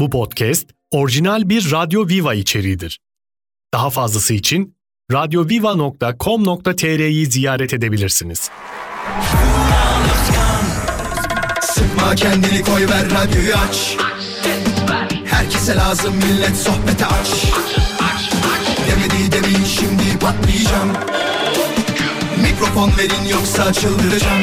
Bu podcast orijinal bir Radyo Viva içeriğidir. Daha fazlası için radyoviva.com.tr'yi ziyaret edebilirsiniz. Sıkma kendini koy ver radyoyu aç Herkese lazım millet sohbete aç Demedi demeyin şimdi patlayacağım Mikrofon verin yoksa çıldıracağım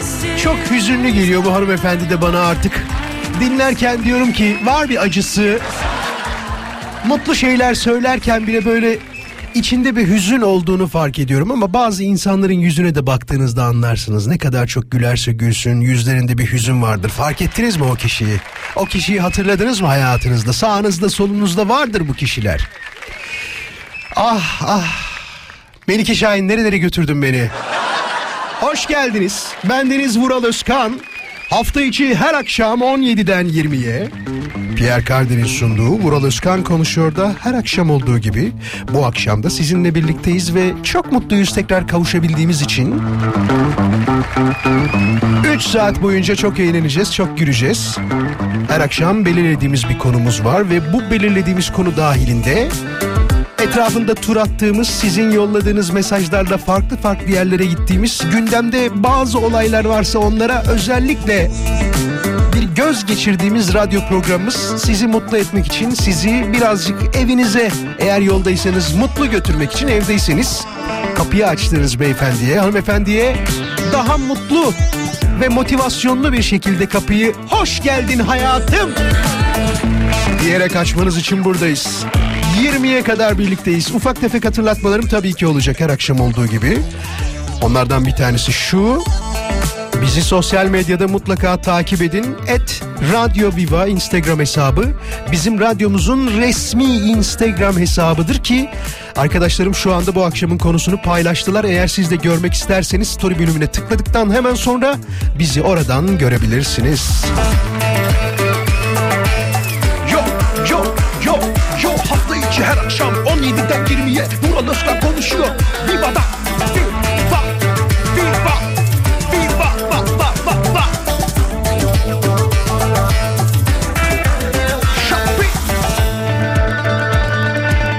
Çok hüzünlü geliyor bu hanımefendi de bana artık. Dinlerken diyorum ki var bir acısı. Mutlu şeyler söylerken bile böyle içinde bir hüzün olduğunu fark ediyorum ama bazı insanların yüzüne de baktığınızda anlarsınız. Ne kadar çok gülerse gülsün yüzlerinde bir hüzün vardır. Fark ettiniz mi o kişiyi? O kişiyi hatırladınız mı hayatınızda? Sağınızda solunuzda vardır bu kişiler. Ah ah. Melike Şahin nerelere götürdün beni? Hoş geldiniz. Bendeniz Vural Özkan. Hafta içi her akşam 17'den 20'ye Pierre Cardin'in sunduğu Vural Özkan konuşuyor da her akşam olduğu gibi bu akşam da sizinle birlikteyiz ve çok mutluyuz tekrar kavuşabildiğimiz için. 3 saat boyunca çok eğleneceğiz, çok güleceğiz. Her akşam belirlediğimiz bir konumuz var ve bu belirlediğimiz konu dahilinde etrafında tur attığımız, sizin yolladığınız mesajlarla farklı farklı yerlere gittiğimiz, gündemde bazı olaylar varsa onlara özellikle bir göz geçirdiğimiz radyo programımız sizi mutlu etmek için, sizi birazcık evinize eğer yoldaysanız mutlu götürmek için evdeyseniz kapıyı açtığınız beyefendiye, hanımefendiye daha mutlu ve motivasyonlu bir şekilde kapıyı hoş geldin hayatım diyerek açmanız için buradayız. 20'ye kadar birlikteyiz. Ufak tefek hatırlatmalarım tabii ki olacak her akşam olduğu gibi. Onlardan bir tanesi şu. Bizi sosyal medyada mutlaka takip edin. Et Radyo Viva Instagram hesabı bizim radyomuzun resmi Instagram hesabıdır ki arkadaşlarım şu anda bu akşamın konusunu paylaştılar. Eğer siz de görmek isterseniz story bölümüne tıkladıktan hemen sonra bizi oradan görebilirsiniz. İçi her akşam 17'den 20'ye Vural Özkan konuşuyor. Viva Viva va va va va Şappi.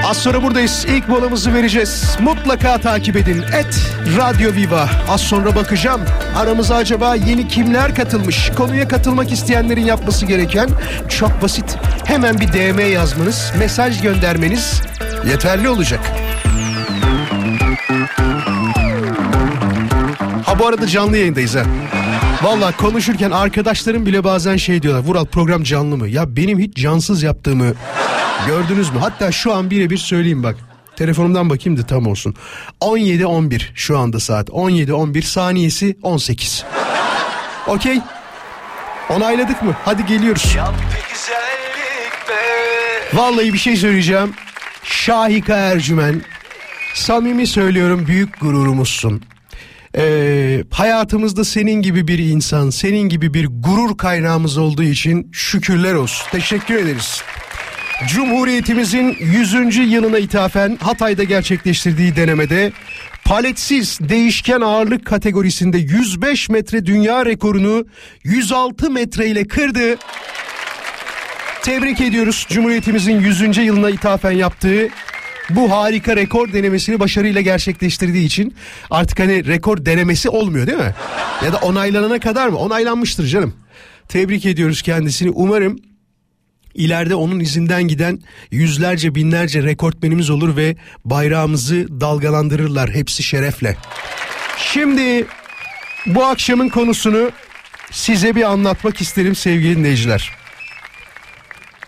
Az sonra buradayız. İlk molamızı vereceğiz. Mutlaka takip edin. Et Radyo Viva. Az sonra bakacağım. Aramıza acaba yeni kimler katılmış? Konuya katılmak isteyenlerin yapması gereken çok basit. Hemen bir DM yazmanız, mesaj göndermeniz yeterli olacak. Ha bu arada canlı yayındayız ha. Valla konuşurken arkadaşlarım bile bazen şey diyorlar. Vural program canlı mı? Ya benim hiç cansız yaptığımı gördünüz mü? Hatta şu an birebir söyleyeyim bak. Telefonumdan bakayım da tam olsun. 17.11 şu anda saat. 17.11 saniyesi 18. Okey. Onayladık mı? Hadi geliyoruz. Vallahi bir şey söyleyeceğim. Şahika Ercümen. Samimi söylüyorum büyük gururumuzsun. Ee, hayatımızda senin gibi bir insan, senin gibi bir gurur kaynağımız olduğu için şükürler olsun. Teşekkür ederiz. Cumhuriyetimizin 100. yılına ithafen Hatay'da gerçekleştirdiği denemede paletsiz değişken ağırlık kategorisinde 105 metre dünya rekorunu 106 metre ile kırdı. Tebrik ediyoruz Cumhuriyetimizin 100. yılına ithafen yaptığı bu harika rekor denemesini başarıyla gerçekleştirdiği için artık hani rekor denemesi olmuyor değil mi? Ya da onaylanana kadar mı? Onaylanmıştır canım. Tebrik ediyoruz kendisini. Umarım ileride onun izinden giden yüzlerce binlerce rekortmenimiz olur ve bayrağımızı dalgalandırırlar hepsi şerefle. Şimdi bu akşamın konusunu size bir anlatmak isterim sevgili dinleyiciler.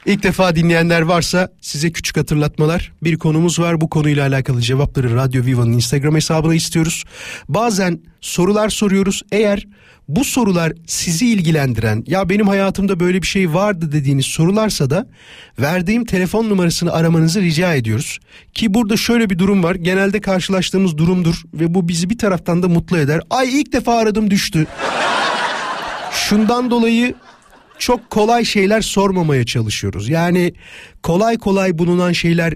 İlk defa dinleyenler varsa size küçük hatırlatmalar. Bir konumuz var. Bu konuyla alakalı cevapları Radyo Viva'nın Instagram hesabına istiyoruz. Bazen sorular soruyoruz. Eğer bu sorular sizi ilgilendiren ya benim hayatımda böyle bir şey vardı dediğiniz sorularsa da verdiğim telefon numarasını aramanızı rica ediyoruz. Ki burada şöyle bir durum var. Genelde karşılaştığımız durumdur ve bu bizi bir taraftan da mutlu eder. Ay ilk defa aradım düştü. Şundan dolayı çok kolay şeyler sormamaya çalışıyoruz. Yani kolay kolay bulunan şeyler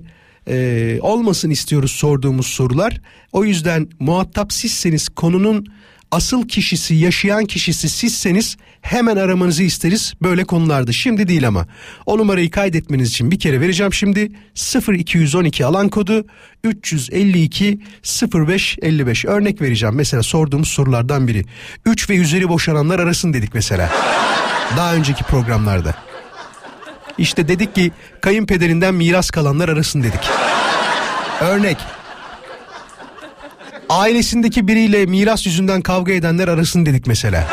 e, olmasın istiyoruz sorduğumuz sorular. O yüzden muhatap sizseniz konunun asıl kişisi, yaşayan kişisi sizseniz hemen aramanızı isteriz böyle konularda. Şimdi değil ama. O numarayı kaydetmeniz için bir kere vereceğim şimdi. 0212 alan kodu 352 0555 örnek vereceğim. Mesela sorduğumuz sorulardan biri. 3 ve üzeri boşananlar arasın dedik mesela. Daha önceki programlarda. İşte dedik ki kayınpederinden miras kalanlar arasın dedik. Örnek. Ailesindeki biriyle miras yüzünden kavga edenler arasın dedik mesela.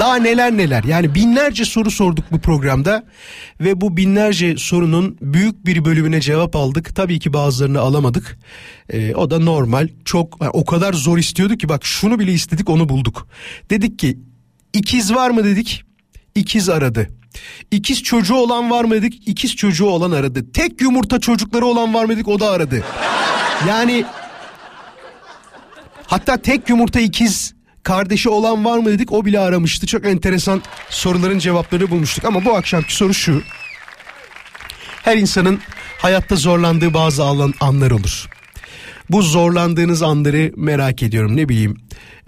Daha neler neler yani binlerce soru sorduk bu programda ve bu binlerce sorunun büyük bir bölümüne cevap aldık. Tabii ki bazılarını alamadık. Ee, o da normal. Çok o kadar zor istiyorduk ki bak şunu bile istedik onu bulduk. Dedik ki ikiz var mı dedik. İkiz aradı. İkiz çocuğu olan var mı dedik. İkiz çocuğu olan aradı. Tek yumurta çocukları olan var mı dedik. O da aradı. Yani hatta tek yumurta ikiz kardeşi olan var mı dedik. O bile aramıştı. Çok enteresan soruların cevaplarını bulmuştuk. Ama bu akşamki soru şu. Her insanın hayatta zorlandığı bazı alan, anlar olur. Bu zorlandığınız anları merak ediyorum ne bileyim.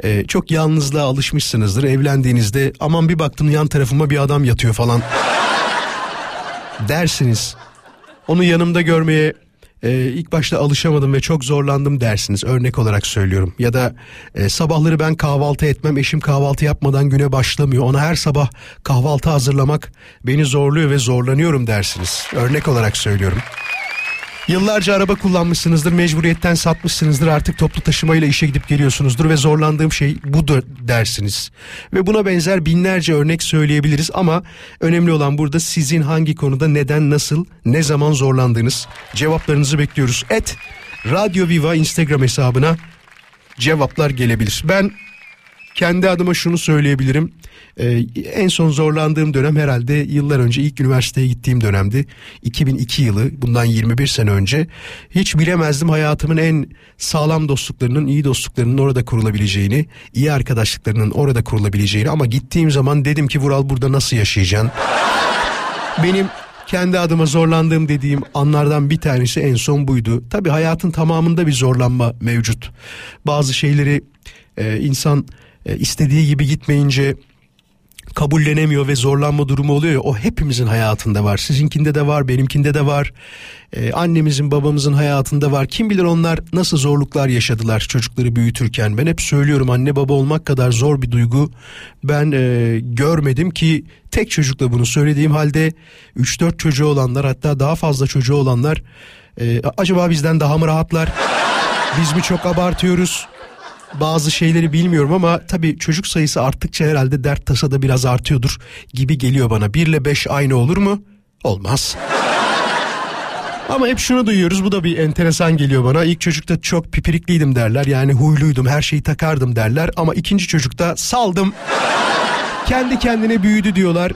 Ee, çok yalnızlığa alışmışsınızdır evlendiğinizde aman bir baktım yan tarafıma bir adam yatıyor falan dersiniz. Onu yanımda görmeye e, ilk başta alışamadım ve çok zorlandım dersiniz örnek olarak söylüyorum. Ya da e, sabahları ben kahvaltı etmem eşim kahvaltı yapmadan güne başlamıyor. Ona her sabah kahvaltı hazırlamak beni zorluyor ve zorlanıyorum dersiniz. Örnek olarak söylüyorum. Yıllarca araba kullanmışsınızdır, mecburiyetten satmışsınızdır, artık toplu taşımayla işe gidip geliyorsunuzdur ve zorlandığım şey budur dersiniz. Ve buna benzer binlerce örnek söyleyebiliriz ama önemli olan burada sizin hangi konuda neden, nasıl, ne zaman zorlandığınız cevaplarınızı bekliyoruz. Et Radyo Viva Instagram hesabına cevaplar gelebilir. Ben kendi adıma şunu söyleyebilirim. Ee, en son zorlandığım dönem herhalde yıllar önce ilk üniversiteye gittiğim dönemdi. 2002 yılı bundan 21 sene önce. Hiç bilemezdim hayatımın en sağlam dostluklarının, iyi dostluklarının orada kurulabileceğini, iyi arkadaşlıklarının orada kurulabileceğini ama gittiğim zaman dedim ki Vural burada nasıl yaşayacaksın? Benim kendi adıma zorlandığım dediğim anlardan bir tanesi en son buydu. Tabii hayatın tamamında bir zorlanma mevcut. Bazı şeyleri e, insan e, istediği gibi gitmeyince kabullenemiyor ve zorlanma durumu oluyor ya o hepimizin hayatında var. Sizinkinde de var, benimkinde de var. Ee, annemizin, babamızın hayatında var. Kim bilir onlar nasıl zorluklar yaşadılar çocukları büyütürken. Ben hep söylüyorum anne baba olmak kadar zor bir duygu ben e, görmedim ki tek çocukla bunu söylediğim halde 3-4 çocuğu olanlar hatta daha fazla çocuğu olanlar e, acaba bizden daha mı rahatlar? Biz mi çok abartıyoruz? Bazı şeyleri bilmiyorum ama tabii çocuk sayısı arttıkça herhalde dert tasa da biraz artıyordur gibi geliyor bana. 1 ile 5 aynı olur mu? Olmaz. Ama hep şunu duyuyoruz bu da bir enteresan geliyor bana. İlk çocukta çok pipirikliydim derler yani huyluydum her şeyi takardım derler. Ama ikinci çocukta saldım. Kendi kendine büyüdü diyorlar.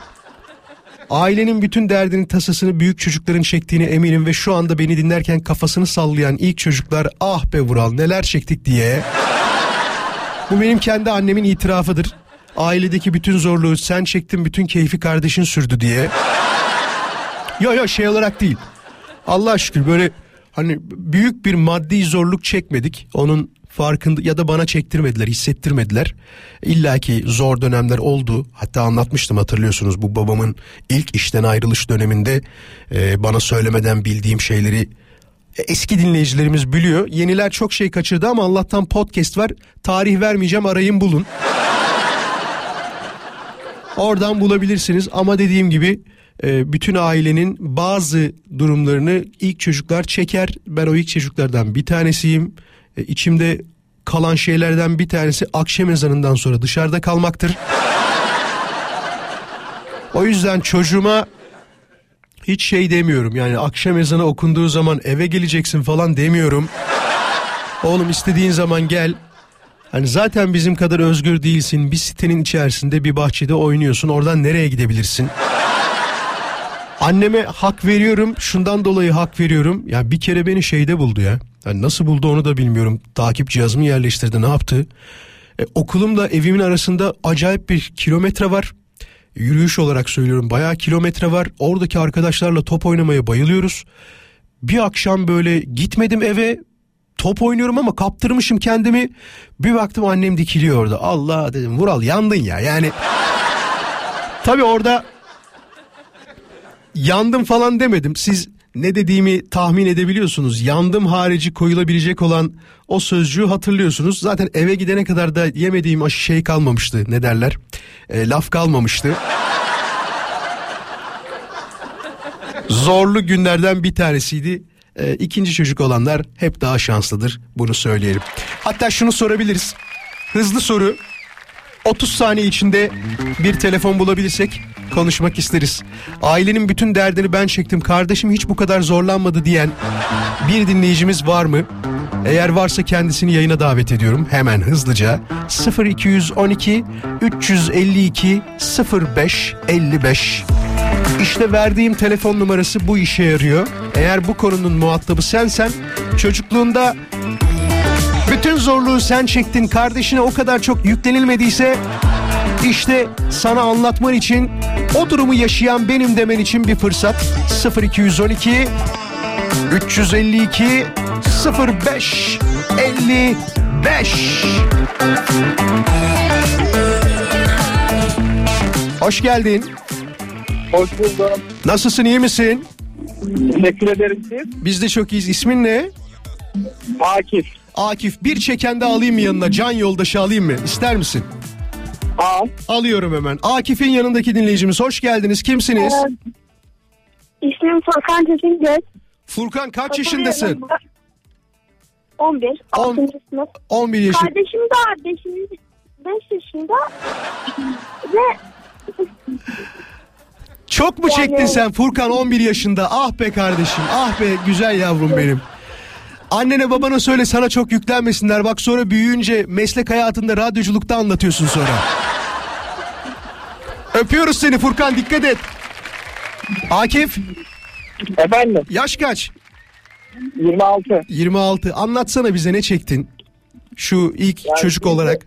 Ailenin bütün derdini tasasını büyük çocukların çektiğine eminim ve şu anda beni dinlerken kafasını sallayan ilk çocuklar ah be Vural neler çektik diye. Bu benim kendi annemin itirafıdır. Ailedeki bütün zorluğu sen çektin bütün keyfi kardeşin sürdü diye. Yo yo şey olarak değil. Allah şükür böyle hani büyük bir maddi zorluk çekmedik. Onun farkında ya da bana çektirmediler, hissettirmediler. İlla ki zor dönemler oldu. Hatta anlatmıştım hatırlıyorsunuz bu babamın ilk işten ayrılış döneminde e, bana söylemeden bildiğim şeyleri eski dinleyicilerimiz biliyor. Yeniler çok şey kaçırdı ama Allah'tan podcast var. Tarih vermeyeceğim arayın bulun. Oradan bulabilirsiniz ama dediğim gibi e, bütün ailenin bazı durumlarını ilk çocuklar çeker. Ben o ilk çocuklardan bir tanesiyim. E, içimde kalan şeylerden bir tanesi akşam ezanından sonra dışarıda kalmaktır. O yüzden çocuğuma hiç şey demiyorum yani akşam ezanı okunduğu zaman eve geleceksin falan demiyorum. Oğlum istediğin zaman gel. Hani zaten bizim kadar özgür değilsin. Bir sitenin içerisinde bir bahçede oynuyorsun. Oradan nereye gidebilirsin? Anneme hak veriyorum. Şundan dolayı hak veriyorum. Ya bir kere beni şeyde buldu ya. Yani nasıl buldu onu da bilmiyorum. Takip cihazımı yerleştirdi. Ne yaptı? E, okulumla evimin arasında acayip bir kilometre var. Yürüyüş olarak söylüyorum. Bayağı kilometre var. Oradaki arkadaşlarla top oynamaya bayılıyoruz. Bir akşam böyle gitmedim eve. Top oynuyorum ama kaptırmışım kendimi. Bir baktım annem dikiliyor orada. Allah dedim Vural yandın ya. Yani tabii orada yandım falan demedim. Siz ne dediğimi tahmin edebiliyorsunuz. Yandım harici koyulabilecek olan o sözcüğü hatırlıyorsunuz. Zaten eve gidene kadar da yemediğim aşı şey kalmamıştı. Ne derler? E, laf kalmamıştı. Zorlu günlerden bir tanesiydi. E, ikinci çocuk olanlar hep daha şanslıdır. Bunu söyleyelim. Hatta şunu sorabiliriz. Hızlı soru. 30 saniye içinde bir telefon bulabilirsek konuşmak isteriz. Ailenin bütün derdini ben çektim. Kardeşim hiç bu kadar zorlanmadı diyen bir dinleyicimiz var mı? Eğer varsa kendisini yayına davet ediyorum. Hemen hızlıca 0212 352 05 55 İşte verdiğim telefon numarası bu işe yarıyor. Eğer bu konunun muhatabı sensen çocukluğunda bütün zorluğu sen çektin kardeşine o kadar çok yüklenilmediyse işte sana anlatman için o durumu yaşayan benim demen için bir fırsat 0212 352 05 55 Hoş geldin. Hoş buldum. Nasılsın iyi misin? Teşekkür ederim siz. Biz de çok iyiyiz. İsmin ne? Akif. Akif bir çekende alayım mı yanına? Can yoldaşı alayım mı? İster misin? Al. Alıyorum hemen. Akif'in yanındaki dinleyicimiz hoş geldiniz. Kimsiniz? İsmim Furkan Tezingöz. Furkan kaç yaşındasın? 11. On- 6. sınıf. 11 yaşında. Kardeşim de 5. 5 yaşında. Ve Çok mu Yani- çektin sen Furkan 11 yaşında? Ah be kardeşim. Ah be güzel yavrum benim. Annene babana söyle sana çok yüklenmesinler. Bak sonra büyüyünce meslek hayatında radyoculukta anlatıyorsun sonra. Öpüyoruz seni Furkan dikkat et. Akif Efendim yaş kaç? 26. 26. Anlatsana bize ne çektin? Şu ilk Yani çocuk de- olarak.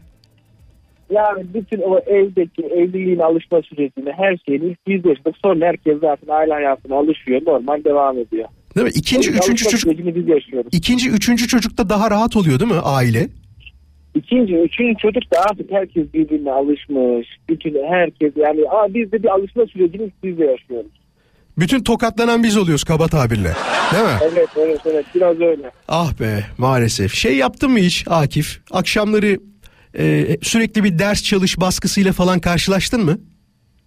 Yani bütün o evdeki evliliğin alışma sürecini her şeyini ilk biz yaşadık. Sonra herkes zaten aile hayatına alışıyor. Normal devam ediyor. Değil mi? İkinci, Alışma üçüncü çocuk. İkinci, üçüncü çocukta daha rahat oluyor değil mi aile? İkinci, üçüncü çocuk da artık herkes birbirine alışmış. Bütün herkes yani aa, biz de bir alışma sürecini biz de yaşıyoruz. Bütün tokatlanan biz oluyoruz kaba tabirle. Değil mi? Evet evet evet biraz öyle. Ah be maalesef. Şey yaptın mı hiç Akif? Akşamları e, sürekli bir ders çalış baskısıyla falan karşılaştın mı?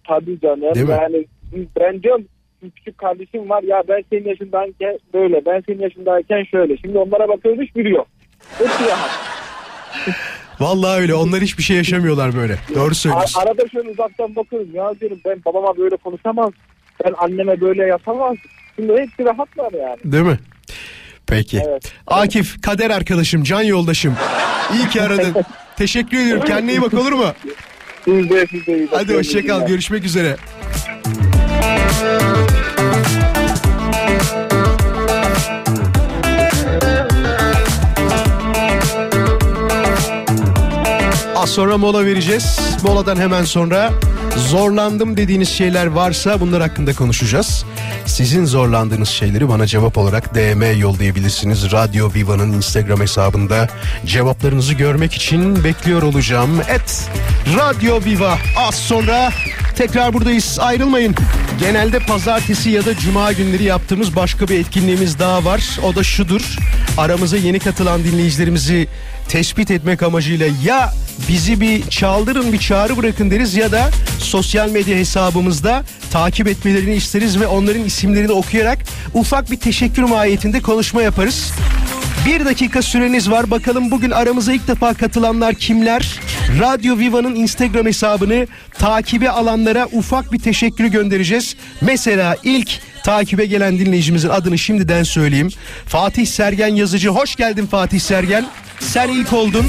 Tabii canım. Değil mi? Yani biz- ben diyorum küçük kardeşim var ya ben senin yaşındayken böyle ben senin yaşındayken şöyle. Şimdi onlara bakıyoruz hiçbiri yok. Hepsi rahat. Vallahi öyle. Onlar hiçbir şey yaşamıyorlar böyle. Doğru söylüyorsun. A- arada şöyle uzaktan bakıyorum ya diyorum ben babama böyle konuşamaz. Ben anneme böyle yapamaz. Şimdi hepsi rahatlar yani. Değil mi? Peki. Evet. Akif kader arkadaşım, can yoldaşım. İyi ki aradın. Teşekkür ediyorum. Kendine iyi bak olur mu? Siz de siz de iyi Hadi bakın. hoşça kal. Görüşmek üzere. Az sonra mola vereceğiz. Moladan hemen sonra zorlandım dediğiniz şeyler varsa bunlar hakkında konuşacağız. Sizin zorlandığınız şeyleri bana cevap olarak DM yollayabilirsiniz. Radyo Viva'nın Instagram hesabında cevaplarınızı görmek için bekliyor olacağım. Et Radyo Viva az sonra tekrar buradayız ayrılmayın. Genelde pazartesi ya da cuma günleri yaptığımız başka bir etkinliğimiz daha var. O da şudur. Aramıza yeni katılan dinleyicilerimizi tespit etmek amacıyla ya bizi bir çaldırın bir çağrı bırakın deriz ya da sosyal medya hesabımızda takip etmelerini isteriz ve onların isimlerini okuyarak ufak bir teşekkür mahiyetinde konuşma yaparız. Bir dakika süreniz var. Bakalım bugün aramıza ilk defa katılanlar kimler? Radyo Viva'nın Instagram hesabını takibe alanlara ufak bir teşekkür göndereceğiz. Mesela ilk takibe gelen dinleyicimizin adını şimdiden söyleyeyim. Fatih Sergen yazıcı. Hoş geldin Fatih Sergen. Sen ilk oldun.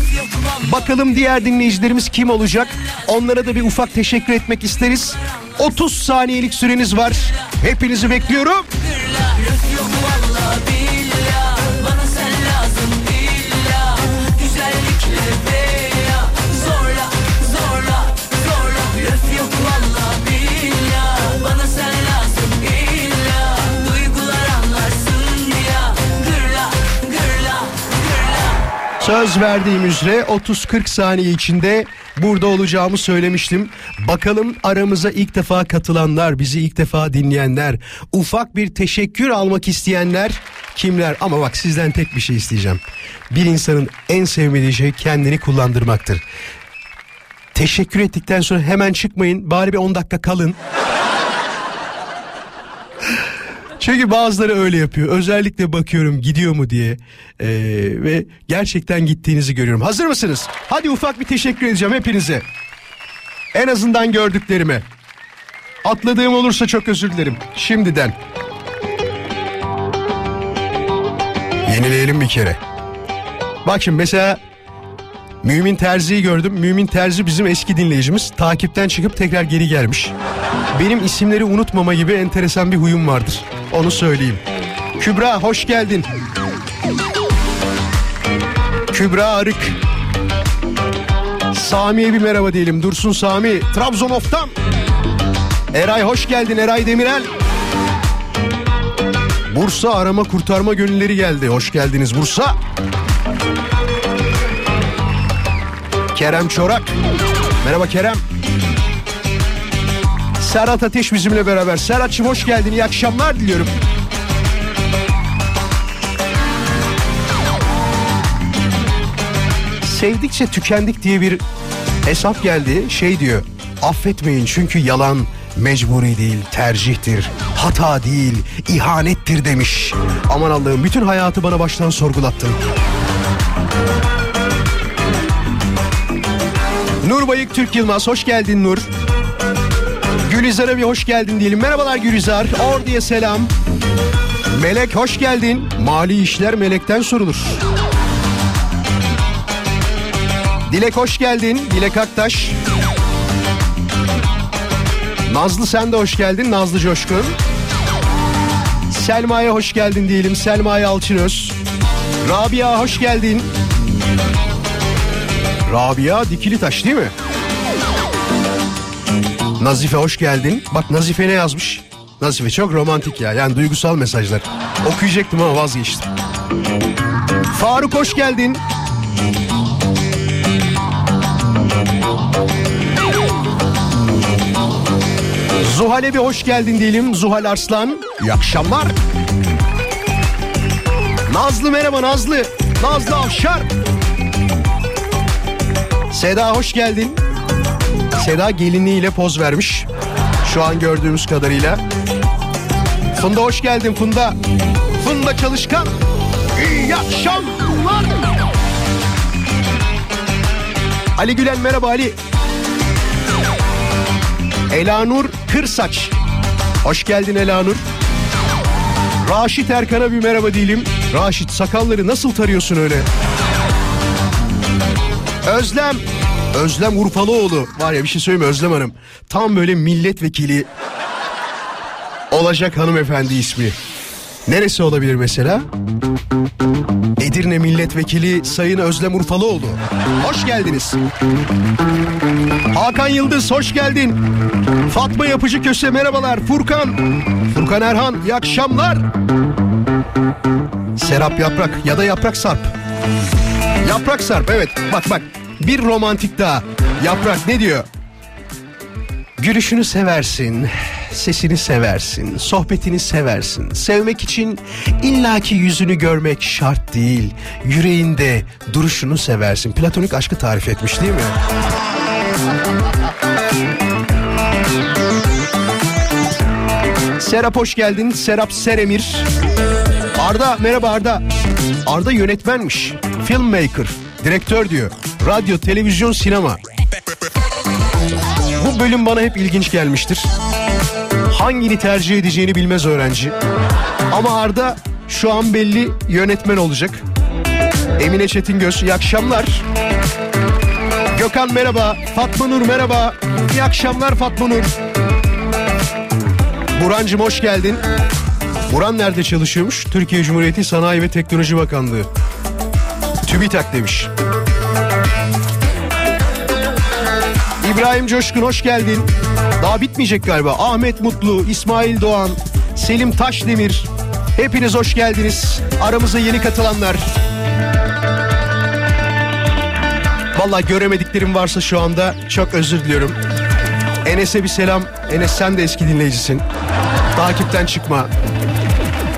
Bakalım diğer dinleyicilerimiz kim olacak? Onlara da bir ufak teşekkür etmek isteriz. 30 saniyelik süreniz var. Hepinizi bekliyorum. Söz verdiğim üzere 30-40 saniye içinde burada olacağımı söylemiştim. Bakalım aramıza ilk defa katılanlar, bizi ilk defa dinleyenler, ufak bir teşekkür almak isteyenler kimler? Ama bak sizden tek bir şey isteyeceğim. Bir insanın en sevmediği şey kendini kullandırmaktır. Teşekkür ettikten sonra hemen çıkmayın. Bari bir 10 dakika kalın. Çünkü bazıları öyle yapıyor. Özellikle bakıyorum gidiyor mu diye. Ee, ve gerçekten gittiğinizi görüyorum. Hazır mısınız? Hadi ufak bir teşekkür edeceğim hepinize. En azından gördüklerime. Atladığım olursa çok özür dilerim. Şimdiden. Yenileyelim bir kere. Bak şimdi mesela Mümin Terzi'yi gördüm. Mümin Terzi bizim eski dinleyicimiz. Takipten çıkıp tekrar geri gelmiş. Benim isimleri unutmama gibi enteresan bir huyum vardır. Onu söyleyeyim. Kübra hoş geldin. Kübra Arık. Sami'ye bir merhaba diyelim. Dursun Sami. Trabzon Of'tan. Eray hoş geldin. Eray Demirel. Bursa arama kurtarma gönülleri geldi. Hoş geldiniz Bursa. Kerem Çorak. Merhaba Kerem. Serhat Ateş bizimle beraber. Serhat'cığım hoş geldin. İyi akşamlar diliyorum. Sevdikçe tükendik diye bir hesap geldi. Şey diyor. Affetmeyin çünkü yalan mecburi değil, tercihtir. Hata değil, ihanettir demiş. Aman Allah'ım bütün hayatı bana baştan sorgulattın. Nur Bayık Türk Yılmaz hoş geldin Nur. Gülizar'a bir hoş geldin diyelim. Merhabalar Gülizar. Ordu'ya selam. Melek hoş geldin. Mali işler melekten sorulur. Dilek hoş geldin. Dilek Aktaş. Nazlı sen de hoş geldin. Nazlı Coşkun. Selma'ya hoş geldin diyelim. Selma'ya Alçınöz. Rabia hoş geldin. Rabia Dikili Taş değil mi? Nazife hoş geldin. Bak Nazife ne yazmış? Nazife çok romantik ya. Yani duygusal mesajlar. Okuyacaktım ama vazgeçtim. Faruk hoş geldin. Zuhal'e bir hoş geldin diyelim. Zuhal Arslan. İyi akşamlar. Nazlı merhaba Nazlı. Nazlı Avşar. Seda hoş geldin. Seda gelinliğiyle poz vermiş. Şu an gördüğümüz kadarıyla. Funda hoş geldin Funda. Funda Çalışkan. İyi akşamlar. Ali Gülen merhaba Ali. Elanur Kırsaç. Hoş geldin Elanur. Raşit Erkan'a bir merhaba diyelim. Raşit sakalları nasıl tarıyorsun öyle? Özlem. Özlem Urfalıoğlu. Var ya bir şey söyleyeyim Özlem Hanım? Tam böyle milletvekili olacak hanımefendi ismi. Neresi olabilir mesela? Edirne Milletvekili Sayın Özlem Urfalıoğlu. Hoş geldiniz. Hakan Yıldız hoş geldin. Fatma Yapıcı Köse merhabalar. Furkan. Furkan Erhan iyi akşamlar. Serap Yaprak ya da Yaprak Sarp. Yaprak Sarp evet bak bak bir romantik daha. Yaprak ne diyor? Gülüşünü seversin, sesini seversin, sohbetini seversin. Sevmek için illaki yüzünü görmek şart değil. Yüreğinde duruşunu seversin. Platonik aşkı tarif etmiş değil mi? Serap hoş geldin. Serap Seremir. Arda merhaba Arda. Arda yönetmenmiş. Filmmaker. Direktör diyor. Radyo, televizyon, sinema. Bu bölüm bana hep ilginç gelmiştir. Hangini tercih edeceğini bilmez öğrenci. Ama Arda şu an belli yönetmen olacak. Emine Çetingöz iyi akşamlar. Gökhan merhaba. Fatma Nur merhaba. İyi akşamlar Fatma Nur. Burancım hoş geldin. Buran nerede çalışıyormuş? Türkiye Cumhuriyeti Sanayi ve Teknoloji Bakanlığı. TÜBİTAK demiş. İbrahim Coşkun hoş geldin. Daha bitmeyecek galiba. Ahmet Mutlu, İsmail Doğan, Selim Taşdemir. Hepiniz hoş geldiniz. Aramıza yeni katılanlar. Vallahi göremediklerim varsa şu anda çok özür diliyorum. Enes'e bir selam. Enes sen de eski dinleyicisin. Takipten çıkma.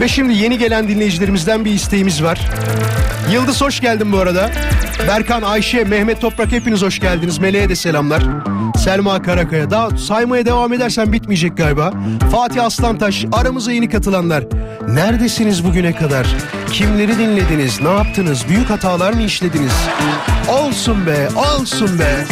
Ve şimdi yeni gelen dinleyicilerimizden bir isteğimiz var. Yıldız hoş geldin bu arada. Berkan, Ayşe, Mehmet Toprak hepiniz hoş geldiniz. Meleğe de selamlar. Selma Karakaya. Daha saymaya devam edersen bitmeyecek galiba. Fatih Aslantaş, aramıza yeni katılanlar. Neredesiniz bugüne kadar? Kimleri dinlediniz? Ne yaptınız? Büyük hatalar mı işlediniz? Olsun be, olsun be.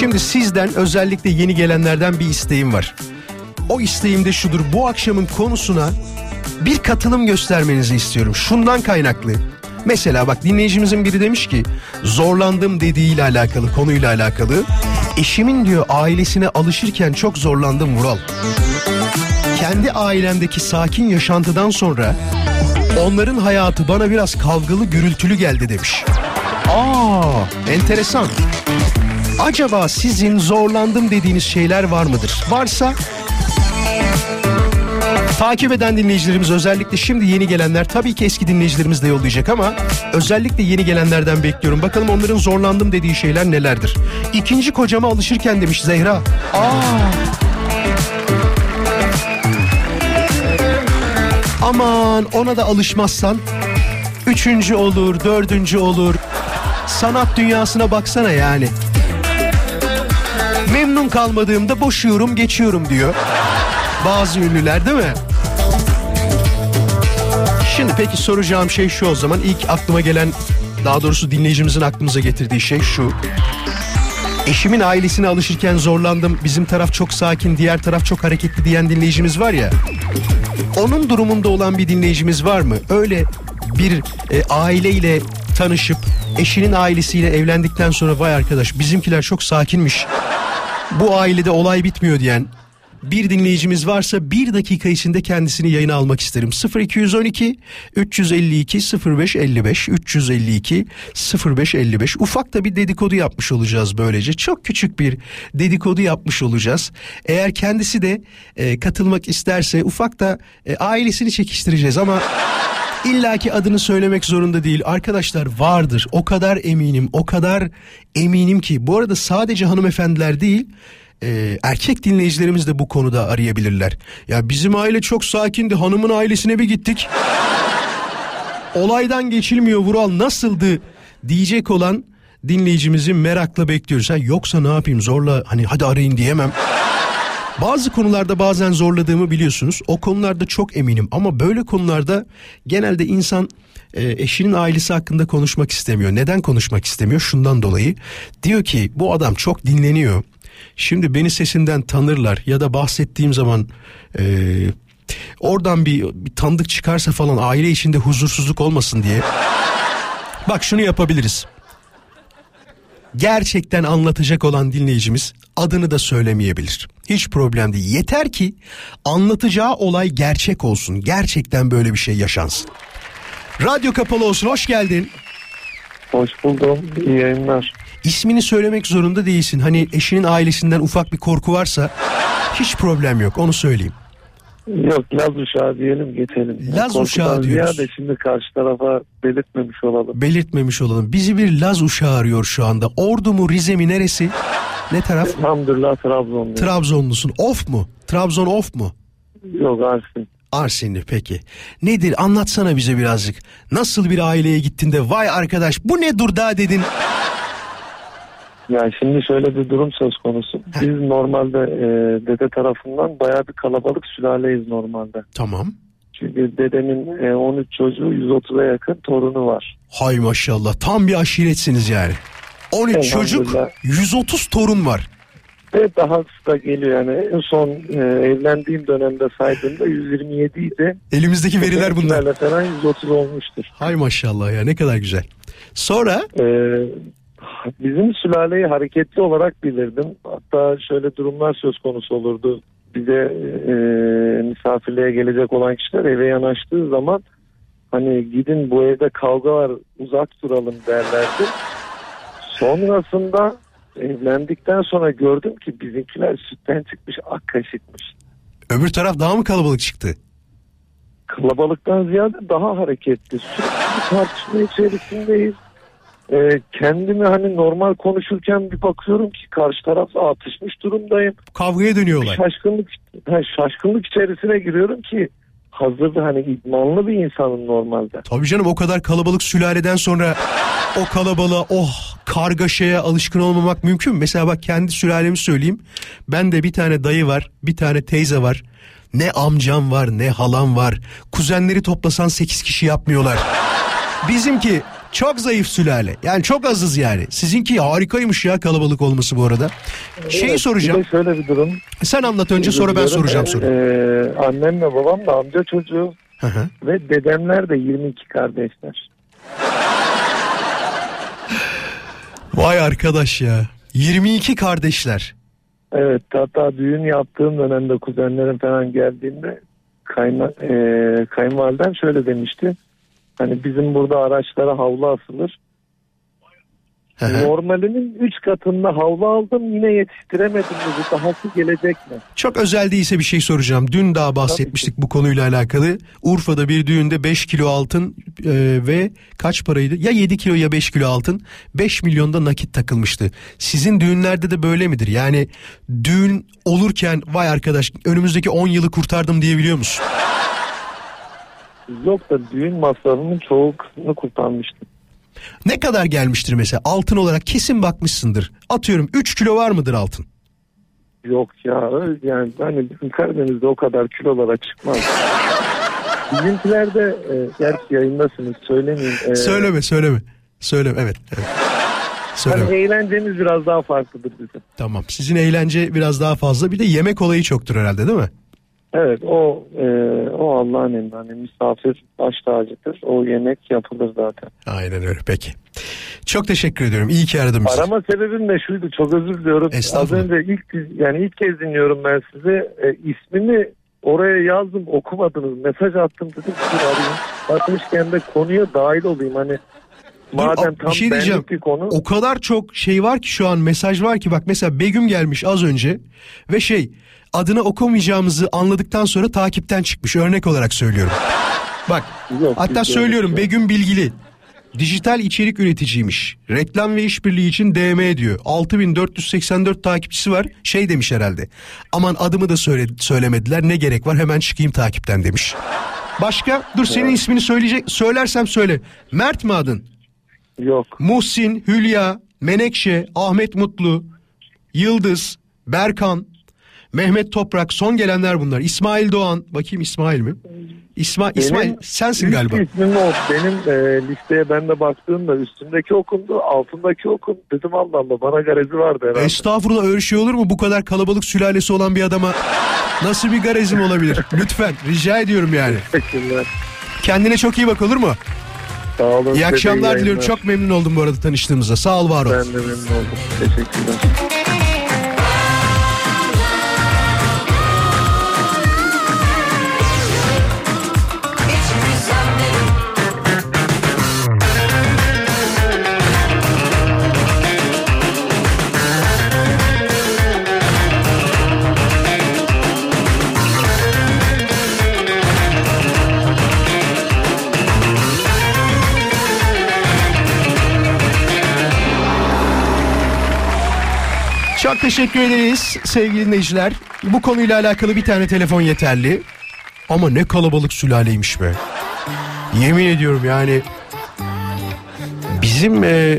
Şimdi sizden özellikle yeni gelenlerden bir isteğim var. O isteğim de şudur. Bu akşamın konusuna bir katılım göstermenizi istiyorum. Şundan kaynaklı. Mesela bak dinleyicimizin biri demiş ki zorlandım dediğiyle alakalı konuyla alakalı. Eşimin diyor ailesine alışırken çok zorlandım Vural. Kendi ailemdeki sakin yaşantıdan sonra onların hayatı bana biraz kavgalı gürültülü geldi demiş. Aa, enteresan. Acaba sizin zorlandım dediğiniz şeyler var mıdır? Varsa takip eden dinleyicilerimiz özellikle şimdi yeni gelenler tabii ki eski dinleyicilerimiz de yollayacak ama özellikle yeni gelenlerden bekliyorum. Bakalım onların zorlandım dediği şeyler nelerdir? İkinci kocama alışırken demiş Zehra. Aa. Aman ona da alışmazsan üçüncü olur, dördüncü olur. Sanat dünyasına baksana yani. Memnun kalmadığımda boşuyorum geçiyorum diyor. Bazı ünlüler değil mi? Şimdi peki soracağım şey şu o zaman. ilk aklıma gelen daha doğrusu dinleyicimizin aklımıza getirdiği şey şu. Eşimin ailesine alışırken zorlandım. Bizim taraf çok sakin, diğer taraf çok hareketli diyen dinleyicimiz var ya. Onun durumunda olan bir dinleyicimiz var mı? Öyle bir e, aileyle tanışıp eşinin ailesiyle evlendikten sonra vay arkadaş bizimkiler çok sakinmiş. Bu ailede olay bitmiyor diyen bir dinleyicimiz varsa bir dakika içinde kendisini yayına almak isterim. 0212 352 0555 352 0555 ufak da bir dedikodu yapmış olacağız böylece. Çok küçük bir dedikodu yapmış olacağız. Eğer kendisi de e, katılmak isterse ufak da e, ailesini çekiştireceğiz ama İlla ki adını söylemek zorunda değil. Arkadaşlar vardır. O kadar eminim, o kadar eminim ki. Bu arada sadece hanımefendiler değil, e, erkek dinleyicilerimiz de bu konuda arayabilirler. Ya bizim aile çok sakindi. Hanımın ailesine bir gittik. Olaydan geçilmiyor Vural nasıldı diyecek olan dinleyicimizi merakla bekliyoruz. Ha, yoksa ne yapayım zorla hani hadi arayın diyemem. Bazı konularda bazen zorladığımı biliyorsunuz. O konularda çok eminim ama böyle konularda genelde insan e, eşinin ailesi hakkında konuşmak istemiyor. Neden konuşmak istemiyor? Şundan dolayı. Diyor ki bu adam çok dinleniyor. Şimdi beni sesinden tanırlar ya da bahsettiğim zaman e, oradan bir, bir tanıdık çıkarsa falan aile içinde huzursuzluk olmasın diye. Bak şunu yapabiliriz gerçekten anlatacak olan dinleyicimiz adını da söylemeyebilir. Hiç problem değil. Yeter ki anlatacağı olay gerçek olsun. Gerçekten böyle bir şey yaşansın. Radyo kapalı olsun. Hoş geldin. Hoş buldum. İyi yayınlar. İsmini söylemek zorunda değilsin. Hani eşinin ailesinden ufak bir korku varsa hiç problem yok. Onu söyleyeyim. Yok Laz uşağı diyelim geçelim. Laz Korkudan uşağı diyoruz. Ziyade şimdi karşı tarafa belirtmemiş olalım. Belirtmemiş olalım. Bizi bir Laz uşağı arıyor şu anda. Ordu mu Rize mi neresi? Ne taraf? Elhamdülillah Trabzonlu. Trabzonlusun. Of mu? Trabzon of mu? Yok Arsin. Arsenli peki. Nedir anlatsana bize birazcık. Nasıl bir aileye gittin de vay arkadaş bu ne dur daha dedin. Yani şimdi şöyle bir durum söz konusu. Biz normalde e, dede tarafından bayağı bir kalabalık sülaleyiz normalde. Tamam. Çünkü dedemin e, 13 çocuğu 130'a yakın torunu var. Hay maşallah tam bir aşiretsiniz yani. 13 çocuk Elhamdülillah. 130 torun var. Ve daha da geliyor yani en son e, evlendiğim dönemde saydığımda 127 idi. Elimizdeki veriler bunlar. Falan 130 olmuştur. Hay maşallah ya ne kadar güzel. Sonra E, bizim sülaleyi hareketli olarak bilirdim. Hatta şöyle durumlar söz konusu olurdu. Bize e, misafirliğe gelecek olan kişiler eve yanaştığı zaman hani gidin bu evde kavga var uzak duralım derlerdi. Sonrasında evlendikten sonra gördüm ki bizimkiler sütten çıkmış ak kaşıkmış. öbür taraf daha mı kalabalık çıktı? Kalabalıktan ziyade daha hareketli. Sürekli tartışma içerisindeyiz. Ee, kendimi hani normal konuşurken bir bakıyorum ki karşı tarafla atışmış durumdayım. Kavgaya dönüyor olay. Şaşkınlık, ha, şaşkınlık içerisine giriyorum ki hazırda hani idmanlı bir insanım normalde. Tabii canım o kadar kalabalık sülaleden sonra o kalabalığa oh kargaşaya alışkın olmamak mümkün mü? Mesela bak kendi sülalemi söyleyeyim. Ben de bir tane dayı var, bir tane teyze var. Ne amcam var, ne halam var. Kuzenleri toplasan 8 kişi yapmıyorlar. Bizimki çok zayıf sülale. Yani çok azız yani. Sizinki harikaymış ya kalabalık olması bu arada. Şeyi Evet, soracağım. Bir de şöyle bir durum. Sen anlat önce sonra ben soracağım soruyu. Ee, annemle babam da amca çocuğu Hı hı. ve dedemler de 22 kardeşler. Vay arkadaş ya. 22 kardeşler. Evet hatta düğün yaptığım dönemde kuzenlerim falan geldiğinde kayna, e, kayınvalidem şöyle demişti. Hani bizim burada araçlara havlu asılır. Normalinin 3 katında havlu aldım yine yetiştiremedim dedi. Dahası gelecek mi? Çok özel değilse bir şey soracağım. Dün daha bahsetmiştik bu konuyla alakalı. Urfa'da bir düğünde 5 kilo altın e, ve kaç paraydı? Ya 7 kilo ya 5 kilo altın 5 milyonda nakit takılmıştı. Sizin düğünlerde de böyle midir? Yani düğün olurken vay arkadaş önümüzdeki 10 yılı kurtardım diyebiliyor musun? Yok da düğün masrafının çoğu kısmını kurtarmıştım. Ne kadar gelmiştir mesela altın olarak kesin bakmışsındır. Atıyorum 3 kilo var mıdır altın? Yok ya yani hani bizim Karadeniz'de o kadar kilolara çıkmaz. Bizimkilerde e, gerçi yayındasınız söylemeyeyim. E, Söyleme söyleme. Söyleme evet. evet. Söyleme. Hani eğlencemiz biraz daha farklıdır bizim. Tamam. Sizin eğlence biraz daha fazla. Bir de yemek olayı çoktur herhalde değil mi? Evet o e, o Allah'ın emri hani misafir baş tacıdır. O yemek yapılır zaten. Aynen öyle peki. Çok teşekkür ediyorum. İyi ki aradım bizi. Arama sebebim de şuydu çok özür diliyorum. Az önce ilk yani ilk kez dinliyorum ben size. E, ismini oraya yazdım okumadınız. Mesaj attım dedim arayayım. Bakmışken de konuya dahil olayım hani. Madem Dur, tam bir şey diyeceğim. bir konu. O kadar çok şey var ki şu an mesaj var ki bak mesela Begüm gelmiş az önce ve şey adını okumayacağımızı anladıktan sonra takipten çıkmış örnek olarak söylüyorum. Bak Yok, hatta söylüyorum şey Begüm Bilgili dijital içerik üreticiymiş. Reklam ve işbirliği için DM diyor. 6484 takipçisi var. Şey demiş herhalde. Aman adımı da söyle, söylemediler. Ne gerek var? Hemen çıkayım takipten demiş. Başka? Dur senin ismini söyleyecek söylersem söyle. Mert mi adın? Yok. Muhsin, Hülya, Menekşe, Ahmet Mutlu, Yıldız, Berkan, Mehmet Toprak son gelenler bunlar. İsmail Doğan. Bakayım İsmail mi? İsma İsmail sensin galiba. ismim o. Benim e, listeye ben de baktığımda üstündeki okundu, altındaki okun. Dedim Allah Allah bana garezi vardı herhalde. Estağfurullah öyle şey olur mu? Bu kadar kalabalık sülalesi olan bir adama nasıl bir garezim olabilir? Lütfen rica ediyorum yani. Teşekkürler. Kendine çok iyi bak olur mu? Sağ olun. İyi akşamlar diliyorum. Çok memnun oldum bu arada tanıştığımıza. Sağ ol var ol. Ben de memnun oldum. Teşekkürler. Çok teşekkür ederiz sevgili dinleyiciler. Bu konuyla alakalı bir tane telefon yeterli. Ama ne kalabalık sülaleymiş be. Yemin ediyorum yani Bizim e,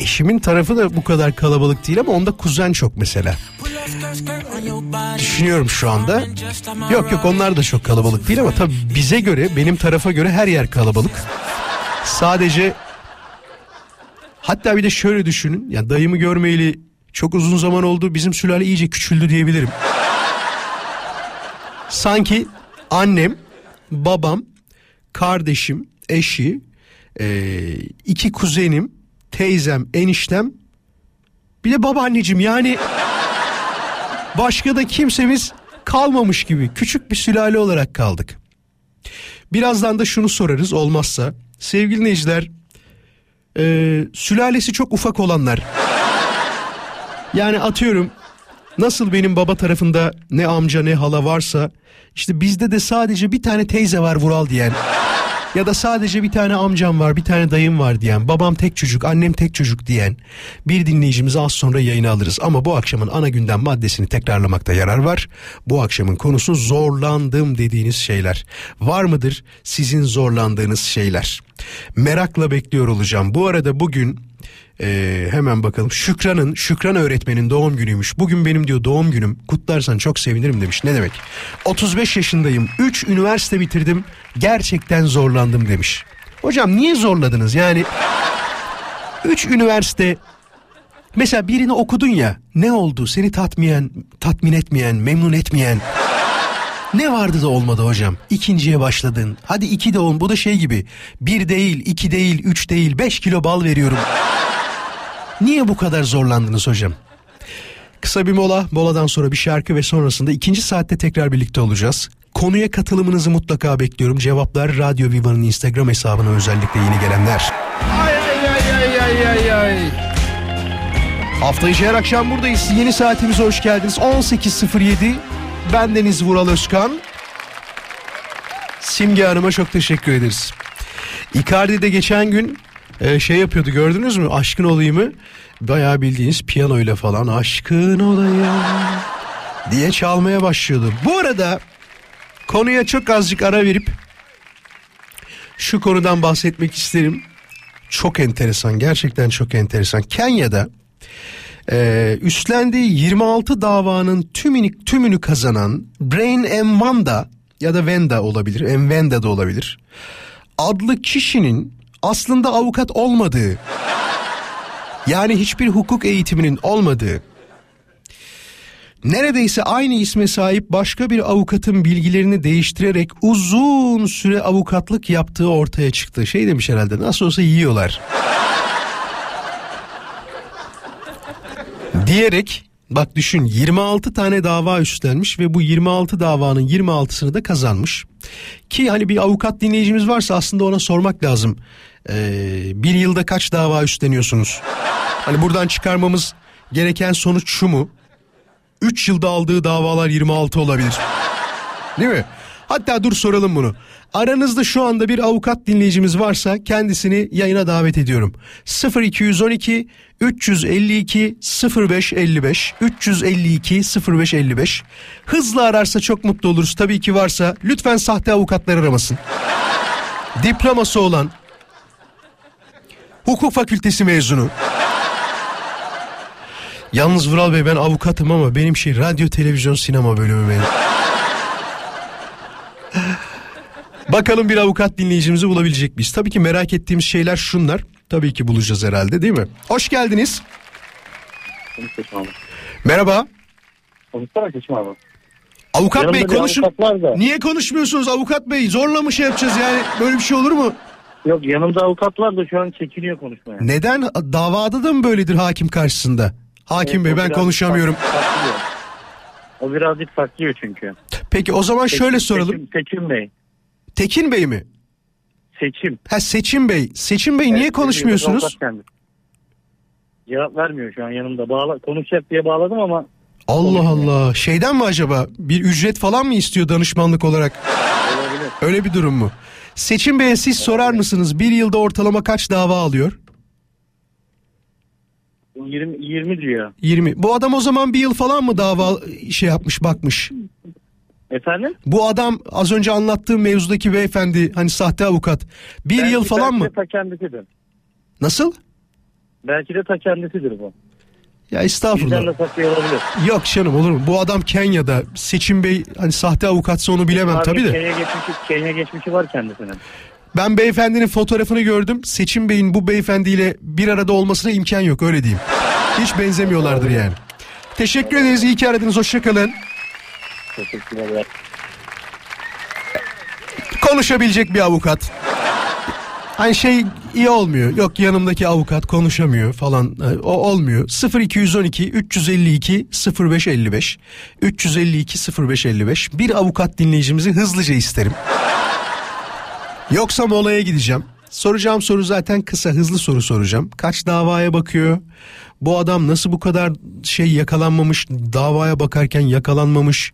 eşimin tarafı da bu kadar kalabalık değil ama onda kuzen çok mesela. Düşünüyorum şu anda. Yok yok onlar da çok kalabalık değil ama tabii bize göre benim tarafa göre her yer kalabalık. Sadece hatta bir de şöyle düşünün. Ya dayımı görmeyeli çok uzun zaman oldu. Bizim sülale iyice küçüldü diyebilirim. Sanki annem, babam, kardeşim, eşi, e, iki kuzenim, teyzem, eniştem bir de babaanneciğim yani başka da kimsemiz kalmamış gibi küçük bir sülale olarak kaldık. Birazdan da şunu sorarız olmazsa sevgili dinleyiciler e, sülalesi çok ufak olanlar yani atıyorum nasıl benim baba tarafında ne amca ne hala varsa işte bizde de sadece bir tane teyze var Vural diyen ya da sadece bir tane amcam var bir tane dayım var diyen babam tek çocuk annem tek çocuk diyen bir dinleyicimizi az sonra yayına alırız ama bu akşamın ana gündem maddesini tekrarlamakta yarar var. Bu akşamın konusu zorlandım dediğiniz şeyler. Var mıdır sizin zorlandığınız şeyler? Merakla bekliyor olacağım. Bu arada bugün ee, hemen bakalım. Şükran'ın, Şükran öğretmenin doğum günüymüş. Bugün benim diyor doğum günüm. Kutlarsan çok sevinirim demiş. Ne demek? 35 yaşındayım. 3 üniversite bitirdim. Gerçekten zorlandım demiş. Hocam niye zorladınız? Yani 3 üniversite Mesela birini okudun ya ne oldu seni tatmayan, tatmin etmeyen, memnun etmeyen ne vardı da olmadı hocam? İkinciye başladın. Hadi iki de on bu da şey gibi. Bir değil, iki değil, üç değil, beş kilo bal veriyorum. Niye bu kadar zorlandınız hocam? Kısa bir mola, moladan sonra bir şarkı ve sonrasında ikinci saatte tekrar birlikte olacağız. Konuya katılımınızı mutlaka bekliyorum. Cevaplar Radyo Viva'nın Instagram hesabına özellikle yeni gelenler. Ay ay ay ay ay ay. Hafta içi her akşam buradayız. Yeni saatimize hoş geldiniz. 18.07. Bendeniz Vural Özkan. Simge Hanım'a çok teşekkür ederiz. Icardi de geçen gün e, şey yapıyordu gördünüz mü? Aşkın olayımı bayağı bildiğiniz piyano ile falan aşkın olayım diye çalmaya başlıyordu. Bu arada konuya çok azıcık ara verip şu konudan bahsetmek isterim. Çok enteresan gerçekten çok enteresan. Kenya'da e, üstlendiği 26 davanın tümünü, tümünü kazanan Brain Mwanda ya da Venda olabilir, Mwenda da olabilir. Adlı kişinin aslında avukat olmadığı yani hiçbir hukuk eğitiminin olmadığı neredeyse aynı isme sahip başka bir avukatın bilgilerini değiştirerek uzun süre avukatlık yaptığı ortaya çıktı. Şey demiş herhalde nasıl olsa yiyorlar. diyerek bak düşün 26 tane dava üstlenmiş ve bu 26 davanın 26'sını da kazanmış. Ki hani bir avukat dinleyicimiz varsa aslında ona sormak lazım. Ee, bir yılda kaç dava üstleniyorsunuz? Hani buradan çıkarmamız gereken sonuç şu mu? 3 yılda aldığı davalar 26 olabilir. Değil mi? Hatta dur soralım bunu. Aranızda şu anda bir avukat dinleyicimiz varsa kendisini yayına davet ediyorum. 0212 352 0555 352 0555 Hızlı ararsa çok mutlu oluruz. Tabii ki varsa lütfen sahte avukatlar aramasın. Diploması olan hukuk fakültesi mezunu. Yalnız Vural Bey ben avukatım ama benim şey radyo televizyon sinema bölümü benim. Bakalım bir avukat dinleyicimizi bulabilecek miyiz? Tabii ki merak ettiğimiz şeyler şunlar. Tabii ki bulacağız herhalde değil mi? Hoş geldiniz. Merhaba. Avukat Yanımda Bey bir konuşun. avukat var da. Niye konuşmuyorsunuz avukat Bey? Zorla mı şey yapacağız yani? Böyle bir şey olur mu? Yok yanımda avukat var da şu an çekiniyor konuşmaya. Neden? Davada da mı böyledir hakim karşısında? Hakim Evet, Bey o ben biraz konuşamıyorum. saklıyor. O birazcık saklıyor çünkü. Peki o zaman şöyle Seçim- soralım. Seçim, Seçim Bey. Tekin Bey mi? Seçim. Ha Seçim Bey. Seçim Bey niye Evet, konuşmuyorsunuz? avukat kendisi. Cevap vermiyor şu an yanımda. Bağla, konuşacak diye bağladım ama Allah Allah. Şeyden mi acaba? Bir ücret falan mı istiyor danışmanlık olarak? olabilir. Öyle bir durum mu? Seçim Bey'e siz sorar mısınız? Bir yılda ortalama kaç dava alıyor? 20, 20 diyor. 20. Bu adam o zaman bir yıl falan mı dava şey yapmış bakmış? Efendim? Bu adam az önce anlattığım mevzudaki beyefendi hani sahte avukat. Bir Belki- yıl falan belki mı? de Ta kendisidir. Nasıl? Belki de ta kendisidir bu. Ya Bizden de estağfurullah. saklıyor olabilir. Yok canım olur mu? Bu adam Kenya'da. Seçim Bey hani sahte avukatsa onu bilemem Abi tabii de. Kenya geçmişi, Kenya geçmişi var kendisinin. Ben beyefendinin fotoğrafını gördüm. Seçim Bey'in bu beyefendiyle bir arada olmasına imkan yok öyle diyeyim. Hiç benzemiyorlardır yani. Teşekkür ederiz. İyi ki aradınız. Hoşçakalın. Teşekkürler. Konuşabilecek bir avukat. Hani şey iyi olmuyor. Yok yanımdaki avukat konuşamıyor falan. O olmuyor. 0212 352 0555 352 0555 bir avukat dinleyicimizi hızlıca isterim. Yoksa molaya gideceğim. Soracağım soru zaten kısa hızlı soru soracağım. Kaç davaya bakıyor? Bu adam nasıl bu kadar şey yakalanmamış, davaya bakarken yakalanmamış?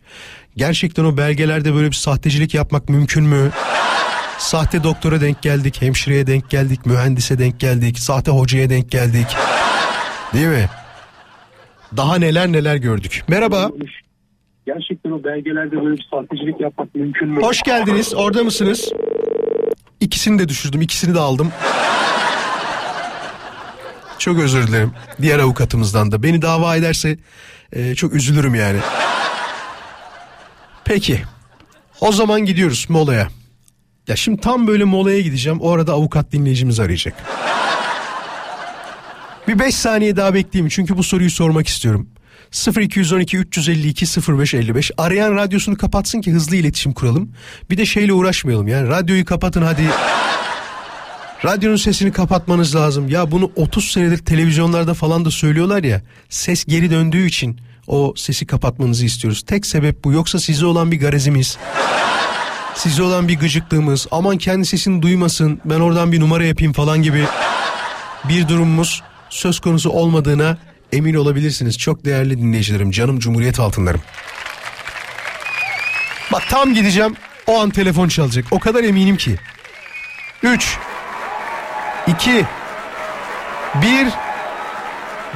Gerçekten o belgelerde böyle bir sahtecilik yapmak mümkün mü? Sahte doktora denk geldik, hemşireye denk geldik, mühendise denk geldik, sahte hocaya denk geldik. Değil mi? Daha neler neler gördük. Merhaba. Gerçekten o belgelerde böyle bir sahtecilik yapmak mümkün mü? Hoş geldiniz. Orada mısınız? İkisini de düşürdüm. ikisini de aldım. Çok özür dilerim. Diğer avukatımızdan da. Beni dava ederse e, çok üzülürüm yani. Peki. O zaman gidiyoruz molaya. Ya şimdi tam böyle molaya gideceğim. O arada avukat dinleyicimiz arayacak. Bir 5 saniye daha bekleyeyim çünkü bu soruyu sormak istiyorum. 0212 352 0555 arayan radyosunu kapatsın ki hızlı iletişim kuralım. Bir de şeyle uğraşmayalım yani radyoyu kapatın hadi. Radyonun sesini kapatmanız lazım. Ya bunu 30 senedir televizyonlarda falan da söylüyorlar ya. Ses geri döndüğü için o sesi kapatmanızı istiyoruz. Tek sebep bu. Yoksa size olan bir garezimiz. Size olan bir gıcıklığımız. Aman kendi sesini duymasın. Ben oradan bir numara yapayım falan gibi bir durumumuz söz konusu olmadığına emin olabilirsiniz. Çok değerli dinleyicilerim, canım Cumhuriyet altınlarım. Bak tam gideceğim o an telefon çalacak. O kadar eminim ki. 3 2 1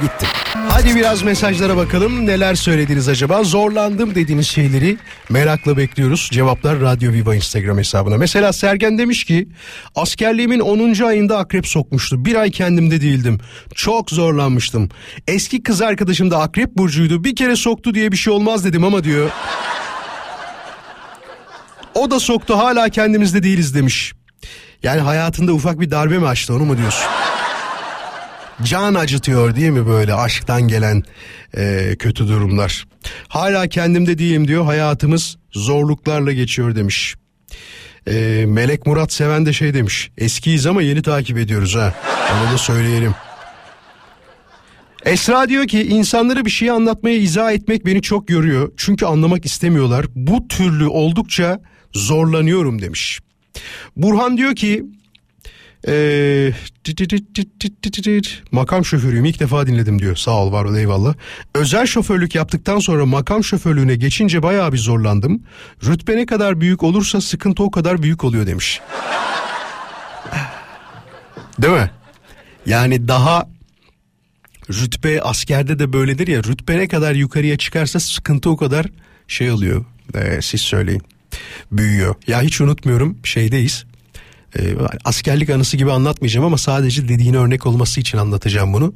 Gitti. Hadi biraz mesajlara bakalım. Neler söylediniz acaba? Zorlandım dediğiniz şeyleri merakla bekliyoruz. Cevaplar Radyo Viva Instagram hesabına. Mesela Sergen demiş ki askerliğimin 10. ayında akrep sokmuştu. Bir ay kendimde değildim. Çok zorlanmıştım. Eski kız arkadaşım da akrep burcuydu. Bir kere soktu diye bir şey olmaz dedim ama diyor. O da soktu hala kendimizde değiliz demiş. Yani hayatında ufak bir darbe mi açtı onu mu diyorsun? Can acıtıyor değil mi böyle aşktan gelen e, kötü durumlar. Hala kendimde değilim diyor hayatımız zorluklarla geçiyor demiş. E, Melek Murat Seven de şey demiş eskiyiz ama yeni takip ediyoruz ha onu da söyleyelim. Esra diyor ki insanlara bir şeyi anlatmaya izah etmek beni çok yoruyor. Çünkü anlamak istemiyorlar. Bu türlü oldukça zorlanıyorum demiş. Burhan diyor ki ee, makam şoförüyüm ilk defa dinledim diyor. Sağ ol var ol eyvallah. Özel şoförlük yaptıktan sonra makam şoförlüğüne geçince bayağı bir zorlandım. Rütbe ne kadar büyük olursa sıkıntı o kadar büyük oluyor demiş. Değil mi? Yani daha rütbe askerde de böyledir ya rütbe ne kadar yukarıya çıkarsa sıkıntı o kadar şey oluyor. Ee, siz söyleyin. Büyüyor. Ya hiç unutmuyorum şeydeyiz. Ee, askerlik anısı gibi anlatmayacağım ama sadece dediğine örnek olması için anlatacağım bunu.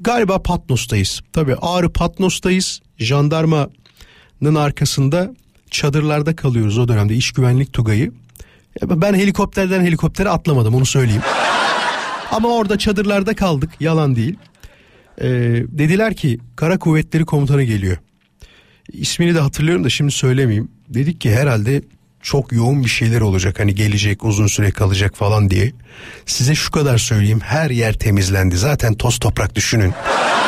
Galiba Patnos'tayız. Tabii Ağrı Patnos'tayız. Jandarmanın arkasında çadırlarda kalıyoruz o dönemde iş güvenlik tugayı. Ben helikopterden helikoptere atlamadım onu söyleyeyim. Ama orada çadırlarda kaldık yalan değil. Ee, dediler ki Kara Kuvvetleri Komutanı geliyor. İsmini de hatırlıyorum da şimdi söylemeyeyim. Dedik ki herhalde çok yoğun bir şeyler olacak hani gelecek uzun süre kalacak falan diye. Size şu kadar söyleyeyim her yer temizlendi zaten toz toprak düşünün.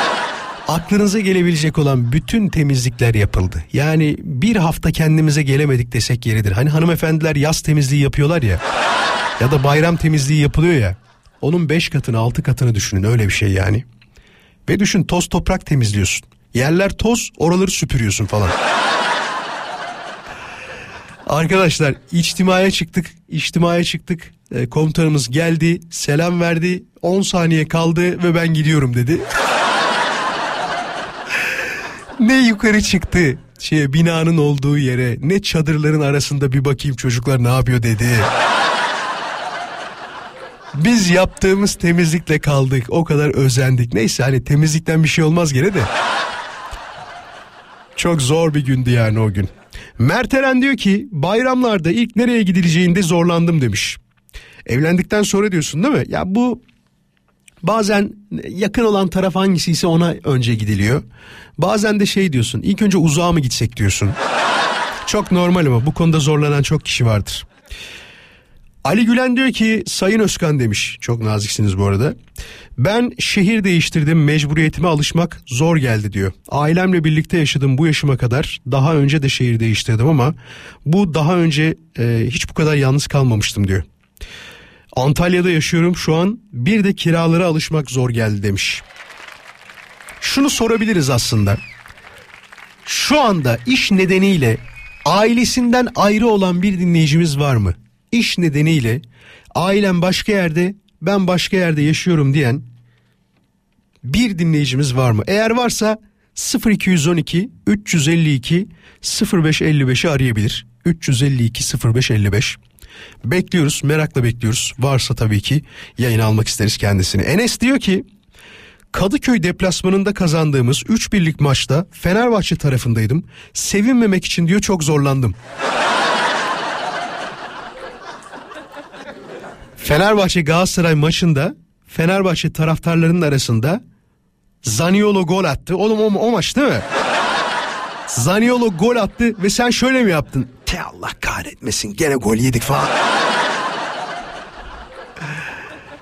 Aklınıza gelebilecek olan bütün temizlikler yapıldı. Yani bir hafta kendimize gelemedik desek yeridir. Hani hanımefendiler yaz temizliği yapıyorlar ya. Ya da bayram temizliği yapılıyor ya. Onun beş katını altı katını düşünün öyle bir şey yani. Ve düşün toz toprak temizliyorsun. Yerler toz oraları süpürüyorsun falan. Arkadaşlar içtimaya çıktık. içtimaya çıktık. E, komutanımız geldi selam verdi 10 saniye kaldı ve ben gidiyorum dedi. ne yukarı çıktı şey binanın olduğu yere ne çadırların arasında bir bakayım çocuklar ne yapıyor dedi. Biz yaptığımız temizlikle kaldık. O kadar özendik. Neyse hani temizlikten bir şey olmaz gene de. Çok zor bir gündü yani o gün. Mert Eren diyor ki bayramlarda ilk nereye gidileceğinde zorlandım demiş. Evlendikten sonra diyorsun değil mi? Ya bu bazen yakın olan taraf hangisiyse ona önce gidiliyor. Bazen de şey diyorsun ilk önce uzağa mı gitsek diyorsun. Çok normal ama bu konuda zorlanan çok kişi vardır. Ali Gülen diyor ki Sayın Özkan demiş. Çok naziksiniz bu arada. Ben şehir değiştirdim mecburiyetime alışmak zor geldi diyor. Ailemle birlikte yaşadım bu yaşıma kadar. Daha önce de şehir değiştirdim ama bu daha önce e, hiç bu kadar yalnız kalmamıştım diyor. Antalya'da yaşıyorum şu an bir de kiralara alışmak zor geldi demiş. Şunu sorabiliriz aslında. Şu anda iş nedeniyle ailesinden ayrı olan bir dinleyicimiz var mı? İş nedeniyle ailem başka yerde ben başka yerde yaşıyorum diyen bir dinleyicimiz var mı? Eğer varsa 0212 352 0555'i arayabilir. 352 0555. Bekliyoruz merakla bekliyoruz. Varsa tabii ki yayın almak isteriz kendisini. Enes diyor ki Kadıköy deplasmanında kazandığımız 3 birlik maçta Fenerbahçe tarafındaydım. Sevinmemek için diyor çok zorlandım. Fenerbahçe Galatasaray maçında Fenerbahçe taraftarlarının arasında Zaniolo gol attı. Oğlum o, o maç değil mi? Zaniolo gol attı ve sen şöyle mi yaptın? Te Allah kahretmesin gene gol yedik falan.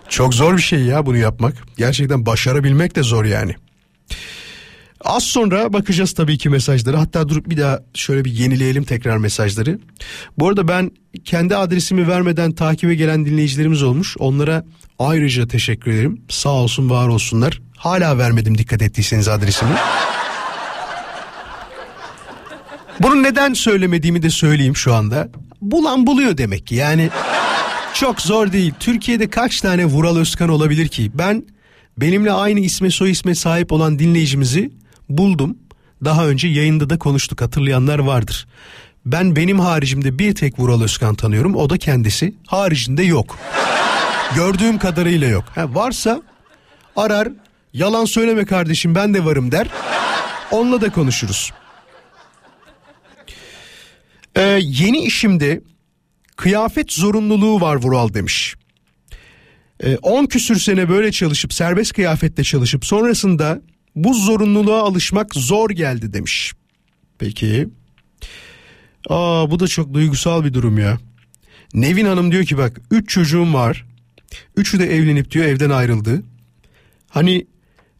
Çok zor bir şey ya bunu yapmak. Gerçekten başarabilmek de zor yani. Az sonra bakacağız tabii ki mesajları. Hatta durup bir daha şöyle bir yenileyelim tekrar mesajları. Bu arada ben kendi adresimi vermeden takibe gelen dinleyicilerimiz olmuş. Onlara ayrıca teşekkür ederim. Sağ olsun var olsunlar. Hala vermedim dikkat ettiyseniz adresimi. Bunu neden söylemediğimi de söyleyeyim şu anda. Bulan buluyor demek ki yani çok zor değil. Türkiye'de kaç tane Vural Özkan olabilir ki? Ben benimle aynı isme soy isme sahip olan dinleyicimizi buldum. Daha önce yayında da konuştuk hatırlayanlar vardır. Ben benim haricimde bir tek Vural Özkan tanıyorum o da kendisi. Haricinde yok. Gördüğüm kadarıyla yok. Ha, varsa arar yalan söyleme kardeşim ben de varım der. Onunla da konuşuruz. Ee, yeni işimde kıyafet zorunluluğu var Vural demiş. 10 ee, küsür sene böyle çalışıp serbest kıyafetle çalışıp sonrasında bu zorunluluğa alışmak zor geldi demiş. Peki. Aa bu da çok duygusal bir durum ya. Nevin Hanım diyor ki bak 3 çocuğum var. Üçü de evlenip diyor evden ayrıldı. Hani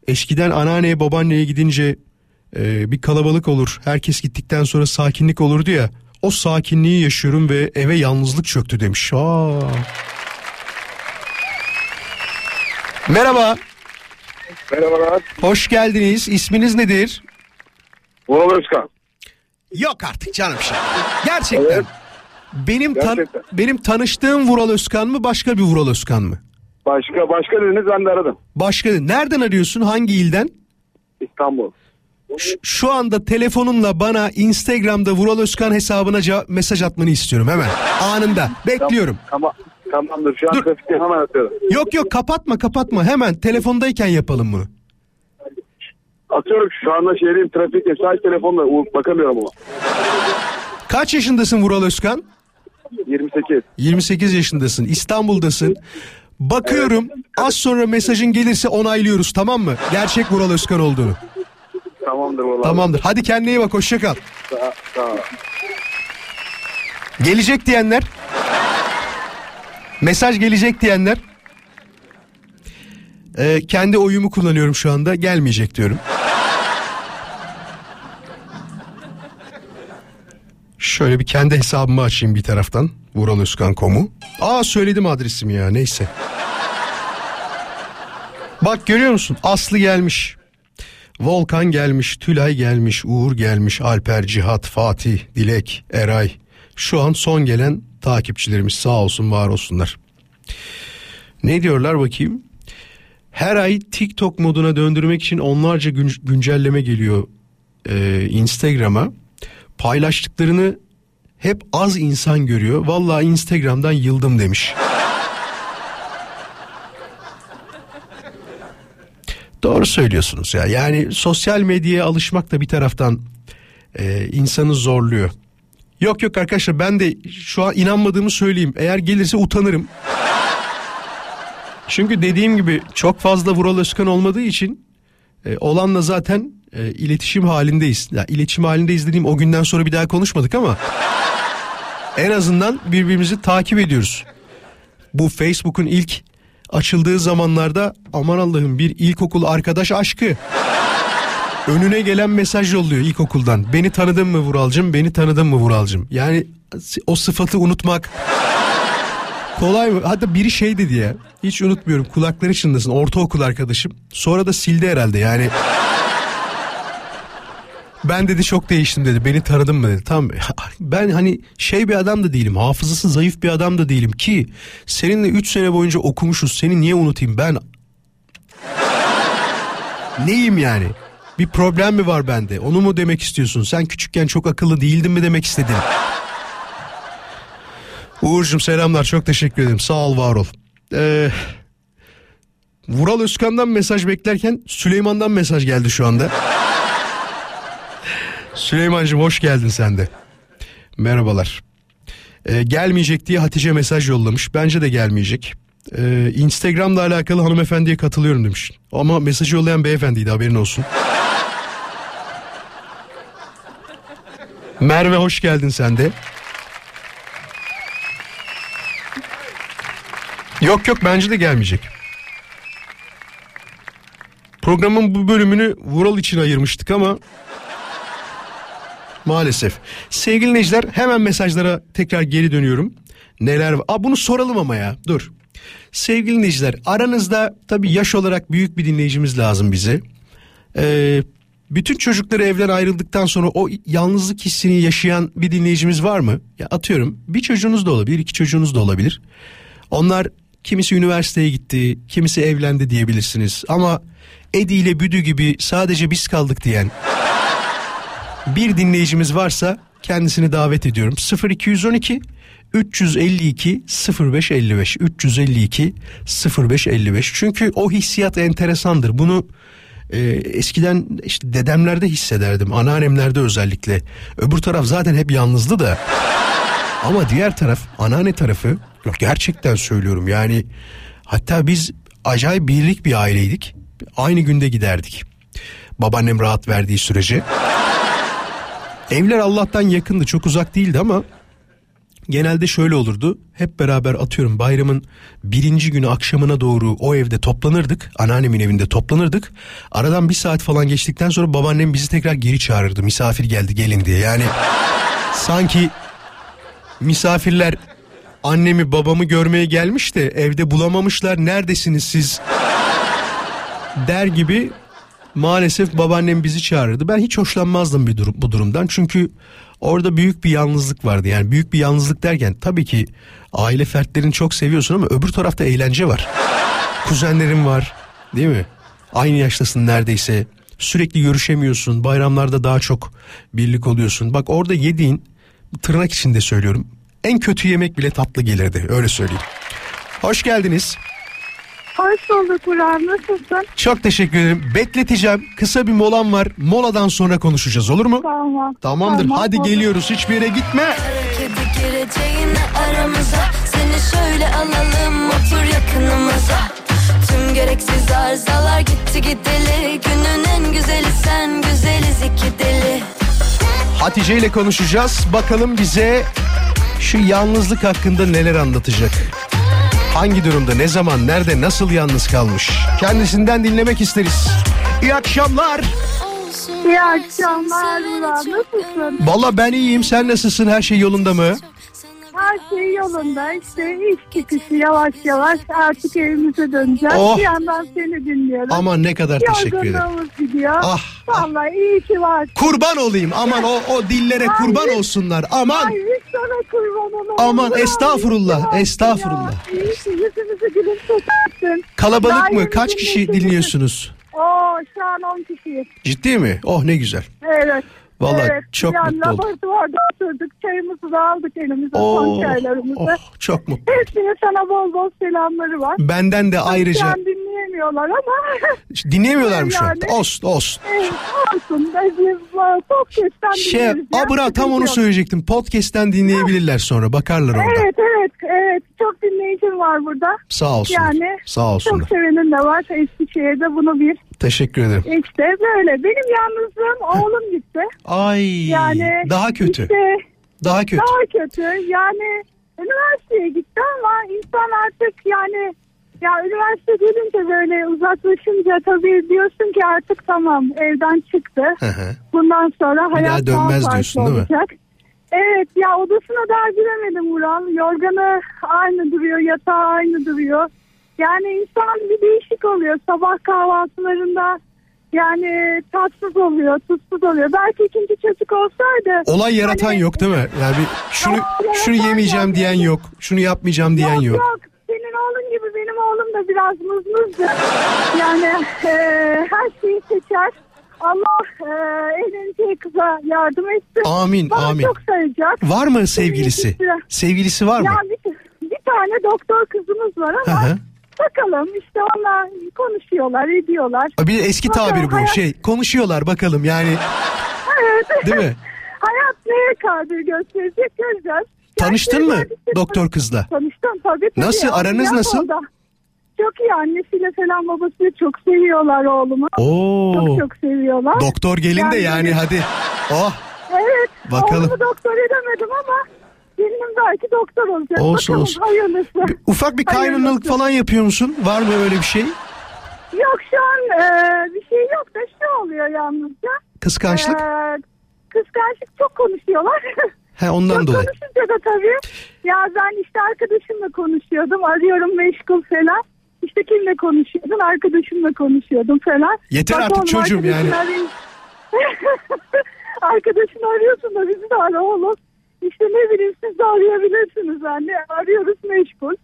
eskiden anneanneye babaanneye gidince e, bir kalabalık olur. Herkes gittikten sonra sakinlik olurdu ya. O sakinliği yaşıyorum ve eve yalnızlık çöktü demiş. Aa. Merhaba. Merhabalar. Hoş geldiniz. İsminiz nedir? Vural Özkan. Yok artık canım şey. Gerçekten. Evet. Benim tan- Gerçekten. benim tanıştığım Vural Özkan mı başka bir Vural Özkan mı? Başka başka dediniz ben de aradım. Başka nereden arıyorsun? Hangi ilden? İstanbul. Ş- şu anda telefonunla bana Instagram'da Vural Özkan hesabına cevap- mesaj atmanı istiyorum hemen. Anında. Bekliyorum. Tamam. Tamamdır şu an Dur. trafikte hemen atıyorum. Yok yok kapatma kapatma hemen telefondayken yapalım bunu. Atıyorum şu anda şehriyim trafikte sadece telefonla u- bakamıyorum ama. Kaç yaşındasın Vural Özkan? 28. 28 yaşındasın. İstanbul'dasın. Bakıyorum az sonra mesajın gelirse onaylıyoruz tamam mı? Gerçek Vural Özkan olduğunu. Tamamdır valla. Tamamdır. Hadi kendine iyi bak hoşça kal. Sağ, sağ ol. Gelecek diyenler. Mesaj gelecek diyenler. Ee, kendi oyumu kullanıyorum şu anda. Gelmeyecek diyorum. Şöyle bir kendi hesabımı açayım bir taraftan. Vuraloskan.com'u. Aa söyledim adresimi ya neyse. Bak görüyor musun? Aslı gelmiş. Volkan gelmiş, Tülay gelmiş, Uğur gelmiş, Alper, Cihat, Fatih, Dilek, Eray. Şu an son gelen takipçilerimiz sağ olsun var olsunlar. Ne diyorlar bakayım? Her ay TikTok moduna döndürmek için onlarca gün, güncelleme geliyor e, Instagram'a. Paylaştıklarını hep az insan görüyor. Vallahi Instagram'dan yıldım demiş. Doğru söylüyorsunuz ya. Yani sosyal medyaya alışmak da bir taraftan e, insanı zorluyor. Yok yok arkadaşlar ben de şu an inanmadığımı söyleyeyim. Eğer gelirse utanırım. Çünkü dediğim gibi çok fazla Vural Özkan olmadığı için e, olanla zaten e, iletişim halindeyiz. Ya iletişim halindeyiz dediğim o günden sonra bir daha konuşmadık ama en azından birbirimizi takip ediyoruz. Bu Facebook'un ilk açıldığı zamanlarda aman Allah'ım bir ilkokul arkadaş aşkı. Önüne gelen mesaj yolluyor ilkokuldan. Beni tanıdın mı Vuralcım? Beni tanıdın mı Vuralcım? Yani o sıfatı unutmak kolay mı? Hatta biri şey dedi ya. Hiç unutmuyorum. Kulakları çınlasın. Ortaokul arkadaşım. Sonra da sildi herhalde yani. Ben dedi çok değiştim dedi. Beni tanıdın mı dedi. Tamam ben hani şey bir adam da değilim. Hafızası zayıf bir adam da değilim ki seninle 3 sene boyunca okumuşuz. Seni niye unutayım ben? Neyim yani? Bir problem mi var bende? Onu mu demek istiyorsun? Sen küçükken çok akıllı değildin mi demek istedin? Uğur'cum selamlar çok teşekkür ederim. Sağ ol var ol. Ee, Vural Özkan'dan mesaj beklerken Süleyman'dan mesaj geldi şu anda. Süleyman'cığım hoş geldin sen de. Merhabalar. Ee, gelmeyecek diye Hatice mesaj yollamış. Bence de gelmeyecek. Ee, Instagram'la alakalı hanımefendiye katılıyorum demiş. Ama mesajı yollayan beyefendiydi haberin olsun. Merve hoş geldin sen de. Yok yok bence de gelmeyecek. Programın bu bölümünü Vural için ayırmıştık ama maalesef. Sevgili dinleyiciler hemen mesajlara tekrar geri dönüyorum. Neler var? Aa, bunu soralım ama ya dur. Sevgili dinleyiciler aranızda tabii yaş olarak büyük bir dinleyicimiz lazım bize. Ee, bütün çocukları evden ayrıldıktan sonra o yalnızlık hissini yaşayan bir dinleyicimiz var mı? Ya atıyorum bir çocuğunuz da olabilir, iki çocuğunuz da olabilir. Onlar kimisi üniversiteye gitti, kimisi evlendi diyebilirsiniz. Ama Edi ile Büdü gibi sadece biz kaldık diyen bir dinleyicimiz varsa kendisini davet ediyorum. 0212 352 0555 352 0555 çünkü o hissiyat enteresandır. Bunu e, eskiden işte dedemlerde hissederdim. Anneannemlerde özellikle. Öbür taraf zaten hep yalnızdı da. Ama diğer taraf anneanne tarafı gerçekten söylüyorum yani hatta biz acayip birlik bir aileydik. Aynı günde giderdik. Babaannem rahat verdiği sürece. Evler Allah'tan yakındı çok uzak değildi ama genelde şöyle olurdu. Hep beraber atıyorum bayramın birinci günü akşamına doğru o evde toplanırdık. Anneannemin evinde toplanırdık. Aradan bir saat falan geçtikten sonra babaannem bizi tekrar geri çağırırdı. Misafir geldi gelin diye. Yani sanki misafirler annemi babamı görmeye gelmiş de evde bulamamışlar. Neredesiniz siz? Der gibi maalesef babaannem bizi çağırırdı. Ben hiç hoşlanmazdım bir durum, bu durumdan. Çünkü orada büyük bir yalnızlık vardı. Yani büyük bir yalnızlık derken tabii ki aile fertlerini çok seviyorsun ama öbür tarafta eğlence var. Kuzenlerin var değil mi? Aynı yaştasın neredeyse. Sürekli görüşemiyorsun. Bayramlarda daha çok birlik oluyorsun. Bak orada yediğin tırnak içinde söylüyorum. En kötü yemek bile tatlı gelirdi öyle söyleyeyim. Hoş geldiniz. Hoş bulduk Burak. Nasılsın? Çok teşekkür ederim. Bekleteceğim. Kısa bir molam var. Moladan sonra konuşacağız olur mu? Tamam. Tamamdır. Tamam, Hadi olur. geliyoruz. Hiçbir yere gitme. Gireceğine aramıza Seni şöyle alalım otur yakınımıza Tüm gereksiz arızalar gitti gideli Günün en güzeli sen güzeliz iki deli Hatice ile konuşacağız. Bakalım bize şu yalnızlık hakkında neler anlatacak. Hangi durumda, ne zaman, nerede, nasıl yalnız kalmış? Kendisinden dinlemek isteriz. İyi akşamlar. İyi akşamlar. Nasılsın? Valla ben iyiyim. Sen nasılsın? Her şey yolunda mı? Her şey yolunda. İşte iş çıkışı yavaş yavaş artık evimize döneceğiz. Oh. Bir yandan seni dinliyorum. Aman ne kadar teşekkür ederim. Gidiyor. Ah, Vallahi iyi ki var. Kurban olayım. Aman o, o dillere kurban olsunlar. Aman. Ay biz sana kurban olalım. Aman Burak. estağfurullah, İyi ki varsın estağfurullah. ya. İyi ki yüzümüzü gülümsetersin. Kalabalık mı? Kaç kişi dinliyorsunuz? Oo şu an 10 kişiyiz. Ciddi mi? Oh ne güzel. Evet. Vallahi evet. çok yani mutlu oldum. Laboratuvarda oturduk. Çayımızı da aldık elimize. Son çaylarımızı. oh, çok mutlu. Hepsine sana bol bol selamları var. Benden de ayrıca dinleyemiyorum dinlemiyorlar ama Dinleyemiyorlar mı şu an? Yani- Olsun olsun. Evet, olsun. Biz podcast'ten Şey, Abra tam onu söyleyecektim. Podcast'ten dinleyebilirler sonra. Bakarlar orada. Evet evet evet çok dinleyicim var burada. Sağ olsunlar. Yani Sağ olsunlar. çok sevenin de var. Eskişehir'de bunu bir Teşekkür ederim. işte böyle. Benim yalnızlığım oğlum gitti. Ay Yani daha kötü. işte Daha kötü. Daha kötü. Yani üniversiteye gitti ama insan artık yani ya üniversite gelince böyle uzaklaşınca tabii diyorsun ki artık tamam evden çıktı. Hı hı. Bundan sonra hayat daha dönmez farklı diyorsun, değil mi? olacak. Evet ya odasına daha giremedim Ural. Yorganı aynı duruyor, yatağı aynı duruyor. Yani insan bir değişik oluyor. Sabah kahvaltılarında yani tatsız oluyor, tuzsuz oluyor. Belki ikinci çocuk olsaydı. Olay yaratan hani- yok değil mi? Yani bir şunu şunu yemeyeceğim diyen yok. Şunu yapmayacağım diyen yok, yok. yok. Senin oğlun gibi benim oğlum da biraz mızmızdı. Yani e, her şeyi seçer. Allah e, evleneceği kıza yardım etsin. Amin, Bana amin. çok sayacak. Var mı sevgilisi? Sevgilisi var mı? Ya bir, bir tane doktor kızımız var ama bakalım işte onlar konuşuyorlar, ediyorlar. Bir de eski Bakalım tabir bu. hayat- Şey konuşuyorlar bakalım yani Evet. değil mi? Hayat neye kadir gösterecek göreceğiz. Tanıştın mı doktor kızla? Tanıştım tabii. tabii. Nasıl, aranız nasıl? Çok iyi annesiyle falan babasıyla çok seviyorlar oğlumu. Oo. Çok çok seviyorlar. Doktor gelin de yani hadi. Oh Evet. Bakalım. Oğlumu doktor edemedim ama gelinim belki doktor olacak. Olsun, Bakalım olsun. hayırlısı. ufak bir kaynanalık falan yapıyor musun? Var mı öyle bir şey? Yok şu an e, bir şey yok da şu oluyor yalnızca. Kıskançlık? E, kıskançlık çok konuşuyorlar. He ondan çok dolayı. konuşunca da tabii. Ya ben işte arkadaşımla konuşuyordum. Arıyorum meşgul falan. İşte kimle konuşuyordun? Arkadaşımla konuşuyordum falan. Yeter Bak artık oğlum, çocuğum yani. arayın. Arkadaşını arıyorsun da bizi de ara oğlum. İşte ne bileyim siz de arayabilirsiniz anne. Arıyoruz meşgul.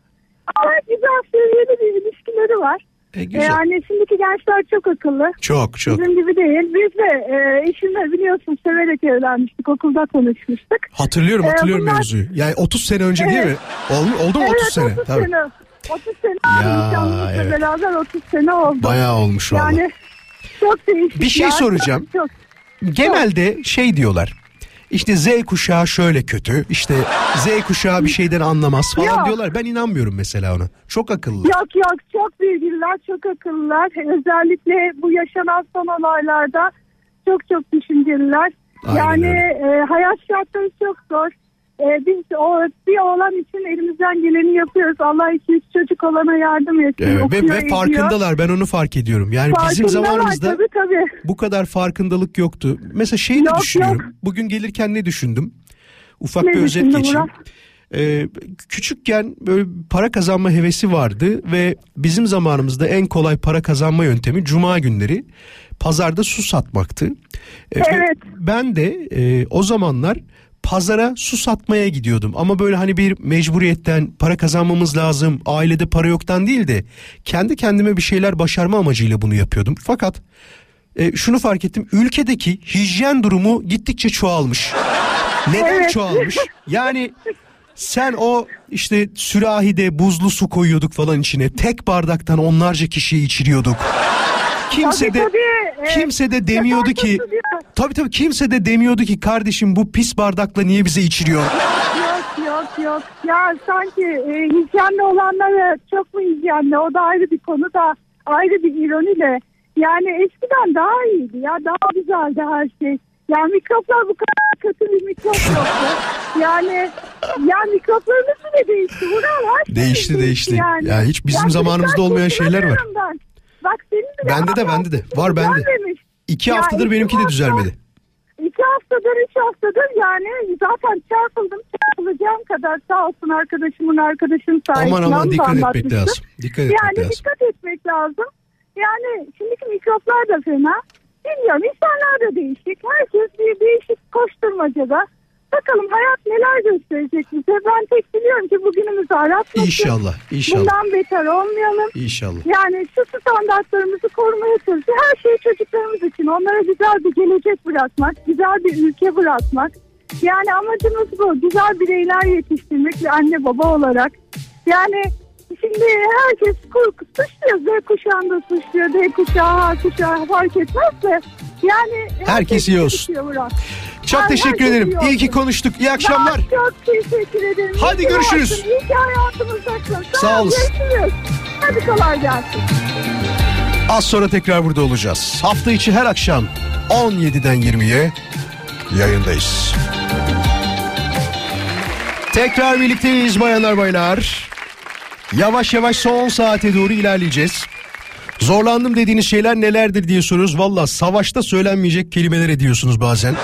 Ama güzel seviyeli bir ilişkileri var. E, güzel. Yani şimdiki gençler çok akıllı. Çok çok. Bizim gibi değil. Biz de e, eşimle biliyorsun severek evlenmiştik. Okulda tanışmıştık. Hatırlıyorum Ee, hatırlıyorum bunlar- mevzuyu. Yani 30 sene önce değil mi? Oldu, oldu mu 30 evet, sene? 30 Tabii. sene. 30 sene Ya, evet. beraber 30 sene oldu. Bayağı olmuş valla. Yani çok değişik. Bir şey ya. soracağım. Çok, Genelde şey diyorlar. İşte Z kuşağı şöyle kötü. işte Z kuşağı bir şeyden anlamaz falan Yok. diyorlar. Ben inanmıyorum mesela ona. Çok akıllı. Yok yok çok bilgililer, çok akıllılar. Özellikle bu yaşanan son olaylarda çok çok düşünceliler. Aynen yani öyle. e, hayat şartları çok zor. E, biz o bir oğlan için elimizden geleni yapıyoruz. Allah iki üç çocuk olana yardım etsin. Evet, ve, ve farkındalar ben onu fark ediyorum. Yani bizim zamanımızda Tabii tabii. bu kadar farkındalık yoktu. Mesela şeyi de Yok, düşünüyorum. yok. Bugün gelirken ne düşündüm? Ufak Ne bir özet geçeyim. Ee, küçükken böyle para kazanma hevesi vardı ve bizim zamanımızda en kolay para kazanma yöntemi cuma günleri pazarda su satmaktı. Ee, ve Evet. Ben de e, o zamanlar pazara su satmaya gidiyordum ama böyle hani bir mecburiyetten para kazanmamız lazım ailede para yoktan değil de kendi kendime bir şeyler başarma amacıyla bunu yapıyordum fakat e, şunu fark ettim ülkedeki hijyen durumu gittikçe çoğalmış. Neden Evet. çoğalmış? Yani sen o işte sürahide buzlu su koyuyorduk falan içine. Tek bardaktan onlarca kişiyi içiriyorduk. Kimse de tabii. Kimse de demiyordu ki tabii tabii kimse de demiyordu ki kardeşim bu pis bardakla niye bize içiriyor? Yok yok yok. Ya sanki e, hijyenli olanlara çok mu hijyenli? O da ayrı bir konu da ayrı bir ironiyle. Yani eskiden daha iyiydi ya. Daha güzeldi her şey. Yani mikroplar bu kadar kötü bir mikrop yoktu. Yani ya mikroplarımız bile değişti. Vural her şey Değişti, değişti. Yani. Ya hiç bizim zamanımızda birkaç olmayan şeyler var. Ben. Bak senin bile Bende de, bende de. Var bende. düzelmemiş. İki Ya haftadır iki benimki de hafta- düzelmedi. İki haftadır, üç haftadır yani zaten çarpıldım çarpılacağım kadar sağ olsun arkadaşımın arkadaşım sayesinde. Aman aman onu da dikkat etmek lazım. Dikkat etmek Yani lazım. dikkat etmek lazım. Yani şimdiki mikroplar da fena. Bilmiyorum insanlar da değişik. Herkes bir değişik koşturmacada. Bakalım hayat neler gösterecek bize. Ben tek biliyorum ki bugünümüzü aratmasın. İnşallah, inşallah. Bundan beter olmayalım. İnşallah. Yani şu standartlarımızı korumaya çalışıyor. Her şey çocuklarımız için. Onlara güzel bir gelecek bırakmak, güzel bir ülke bırakmak. Yani amacımız bu. Güzel bireyler yetiştirmek bir anne baba olarak. Yani şimdi herkes suçluyor. Z kuşağında suçluyor. D kuşağı, H kuşağı fark etmez de. Yani Herkes iyi olsun. Çok Ay, teşekkür herkes ederim. iyi İyi ki olsun. konuştuk. İyi akşamlar. Ben çok teşekkür ederim. Hadi İyi görüşürüz. varsın, İyi ki hayatımızdasın. Sağ ol, olasın. Görüşürüz. Hadi kolay gelsin. Az sonra tekrar burada olacağız. Hafta içi her akşam 17'den 20'ye yayındayız. Tekrar birlikteyiz bayanlar baylar. Yavaş yavaş son saate doğru ilerleyeceğiz. Zorlandım dediğiniz şeyler nelerdir diye soruyoruz. Valla savaşta söylenmeyecek kelimeler ediyorsunuz bazen.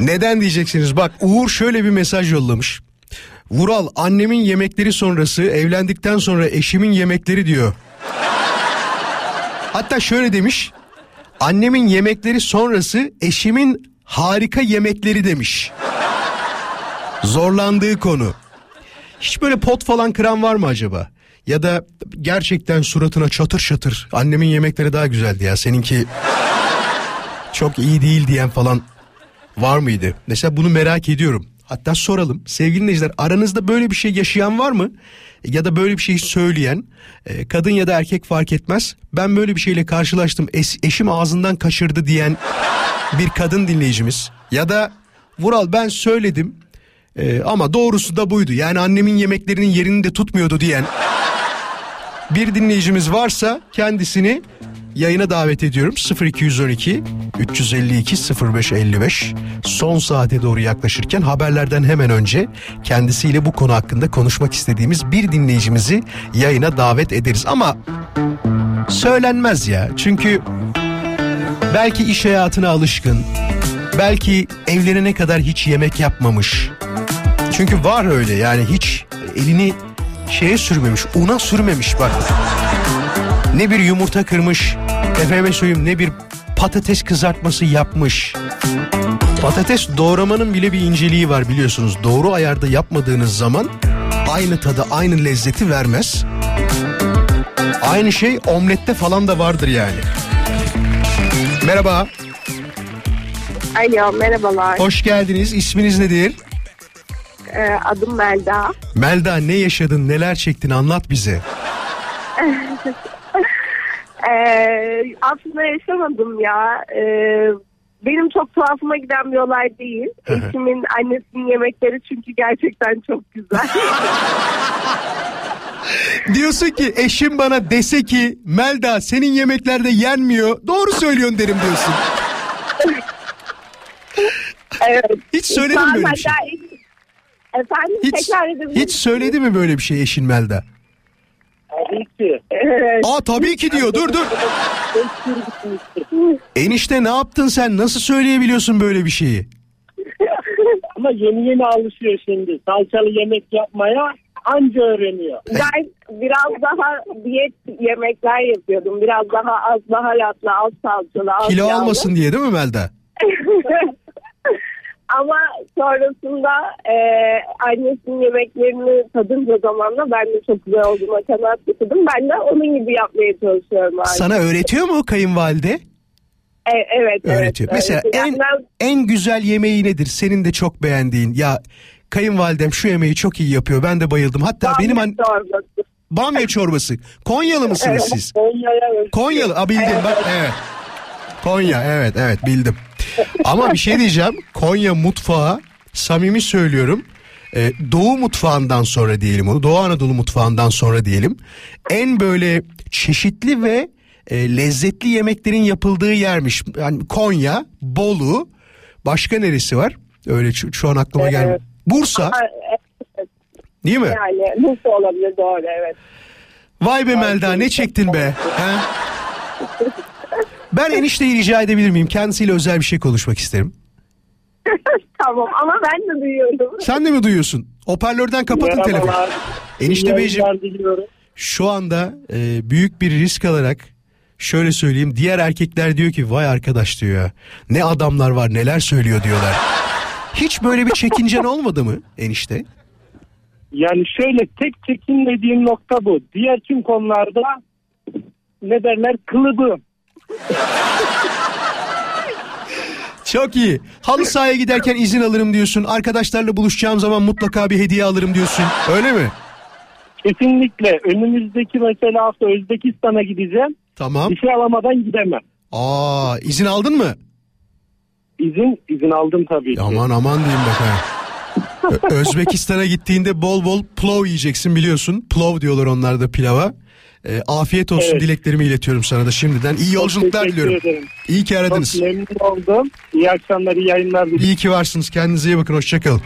Neden diyeceksiniz? Bak Uğur şöyle bir mesaj yollamış. Vural annemin yemekleri sonrası evlendikten sonra eşimin yemekleri diyor. Hatta şöyle demiş. Annemin yemekleri sonrası eşimin harika yemekleri demiş. Zorlandığı konu. Hiç böyle pot falan kıran var mı acaba? Ya da gerçekten suratına çatır çatır annemin yemekleri daha güzeldi ya seninki çok iyi değil diyen falan var mıydı? Mesela bunu merak ediyorum. Hatta soralım sevgili dinleyiciler aranızda böyle bir şey yaşayan var mı? Ya da böyle bir şey söyleyen e, kadın ya da erkek fark etmez. Ben böyle bir şeyle karşılaştım Es- eşim ağzından kaçırdı diyen bir kadın dinleyicimiz. Ya da Vural ben söyledim e, ama doğrusu da buydu. Yani annemin yemeklerinin yerini de tutmuyordu diyen bir dinleyicimiz varsa kendisini yayına davet ediyorum. 0212 352 0555 son saate doğru yaklaşırken haberlerden hemen önce kendisiyle bu konu hakkında konuşmak istediğimiz bir dinleyicimizi yayına davet ederiz. Ama söylenmez ya. Çünkü belki iş hayatına alışkın belki evlenene kadar hiç yemek yapmamış çünkü var öyle yani hiç elini şeye sürmemiş una sürmemiş bak. Ne bir yumurta kırmış efendime söyleyeyim ne bir patates kızartması yapmış. Patates doğramanın bile bir inceliği var biliyorsunuz. Doğru ayarda yapmadığınız zaman aynı tadı aynı lezzeti vermez. Aynı şey omlette falan da vardır yani. Merhaba. Alo merhabalar. hoş geldiniz. İsminiz nedir Ee, adım Melda. Melda ne yaşadın neler çektin anlat bize Ee, aslında yaşamadım ya. Ee, benim çok tuhafıma giden bir olay değil. Eşimin annesinin yemekleri çünkü gerçekten çok güzel. Diyorsun ki eşim bana dese ki Melda senin yemeklerde yenmiyor. Doğru söylüyorsun derim diyorsun. evet. Hiç an böyle bir şey? hatta Efendim Hiç, tekrar edebilir hiç söyledi mi böyle bir şey eşin Melda? Tabii ki. Evet. Aa tabii ki diyor dur dur. Enişte ne yaptın sen nasıl söyleyebiliyorsun böyle bir şeyi? Ama yeni yeni alışıyor şimdi. Salçalı yemek yapmaya anca öğreniyor. Ben biraz daha diyet yemekler yapıyordum. Biraz daha az baharatlı, az salçalı, az Kilo yağlı. almasın diye değil mi Melda? Ama sonrasında e, annesinin yemeklerini tadınca zamanla ben de çok güzel olduğuna kanaat getirdim. Ben de onun gibi yapmaya çalışıyorum artık. Sana öğretiyor mu kayınvalide? E, evet, Öğretiyor. evet. Mesela öğretiyor. en ben- en güzel yemeği nedir? Senin de çok beğendiğin. Ya kayınvalidem şu yemeği çok iyi yapıyor. Ben de bayıldım. Hatta benim an çorbası. bamya çorbası. Konyalı mısınız Evet. siz? Özgü. Konyalı. A, bildim bak evet. Konya evet evet bildim. Ama bir şey diyeceğim. Konya mutfağı samimi söylüyorum. e, Doğu mutfağından sonra diyelim onu. Doğu Anadolu mutfağından sonra diyelim. En böyle çeşitli ve e, lezzetli yemeklerin yapıldığı yermiş. Yani Konya, Bolu, başka neresi var? Öyle şu, şu an aklıma Evet. gelmiyor. Bursa, evet, değil mi? Yani Bursa olabilir doğru evet. Vay be Melda ne çektin be. Ben enişteyi rica edebilir miyim? Kendisiyle özel bir şey konuşmak isterim. tamam ama ben de duyuyorum. Sen de mi duyuyorsun? Hoparlörden kapatın telefonu. Enişte beyciğim şu anda e, büyük bir risk alarak şöyle söyleyeyim. Diğer erkekler diyor ki vay arkadaş diyor ya. Ne adamlar var neler söylüyor diyorlar. Hiç böyle bir çekincen olmadı mı enişte? Yani şöyle tek çekinmediğim nokta bu. Diğer tüm konularda ne derler kılıbı. Çok iyi. Halı sahaya giderken izin alırım diyorsun. Arkadaşlarla buluşacağım zaman mutlaka bir hediye alırım diyorsun. Öyle mi? Kesinlikle önümüzdeki mesela hafta Özbekistan'a gideceğim. Tamam. Bir şey alamadan gidemem. Aa izin aldın mı? İzin izin aldım tabii ki. Aman aman diyeyim bak ha. Özbekistan'a gittiğinde bol bol plov yiyeceksin biliyorsun. Plov diyorlar onlar da pilava. Ee, afiyet olsun Evet. dileklerimi iletiyorum sana da şimdiden. İyi yolculuklar diliyorum. ederim. İyi ki aradınız. Çok memnun oldum. İyi akşamlar, iyi yayınlar diliyorum. İyi ki varsınız. Kendinize iyi bakın. Hoşçakalın.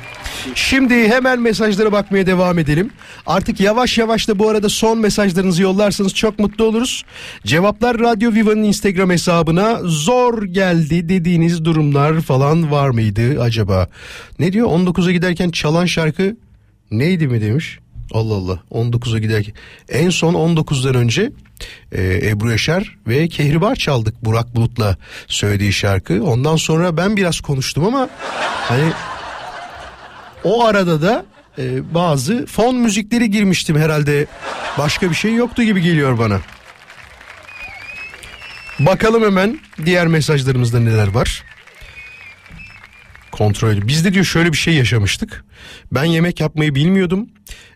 Şimdi hemen mesajlara bakmaya devam edelim. Artık yavaş yavaş da bu arada son mesajlarınızı yollarsanız çok mutlu oluruz. Cevaplar Radyo Viva'nın Instagram hesabına zor geldi dediğiniz durumlar falan var mıydı acaba? Ne diyor? 19'a giderken çalan şarkı neydi mi demiş? Allah Allah 19'a giderken. En son 19'dan önce e, Ebru Yaşar ve Kehribar çaldık Burak Bulut'la söylediği şarkı. Ondan sonra ben biraz konuştum ama hani o arada da e, bazı fon müzikleri girmiştim herhalde. Başka bir şey yoktu gibi geliyor bana. Bakalım hemen diğer mesajlarımızda neler var. Kontrol. Biz de diyor şöyle bir şey yaşamıştık. Ben yemek yapmayı bilmiyordum.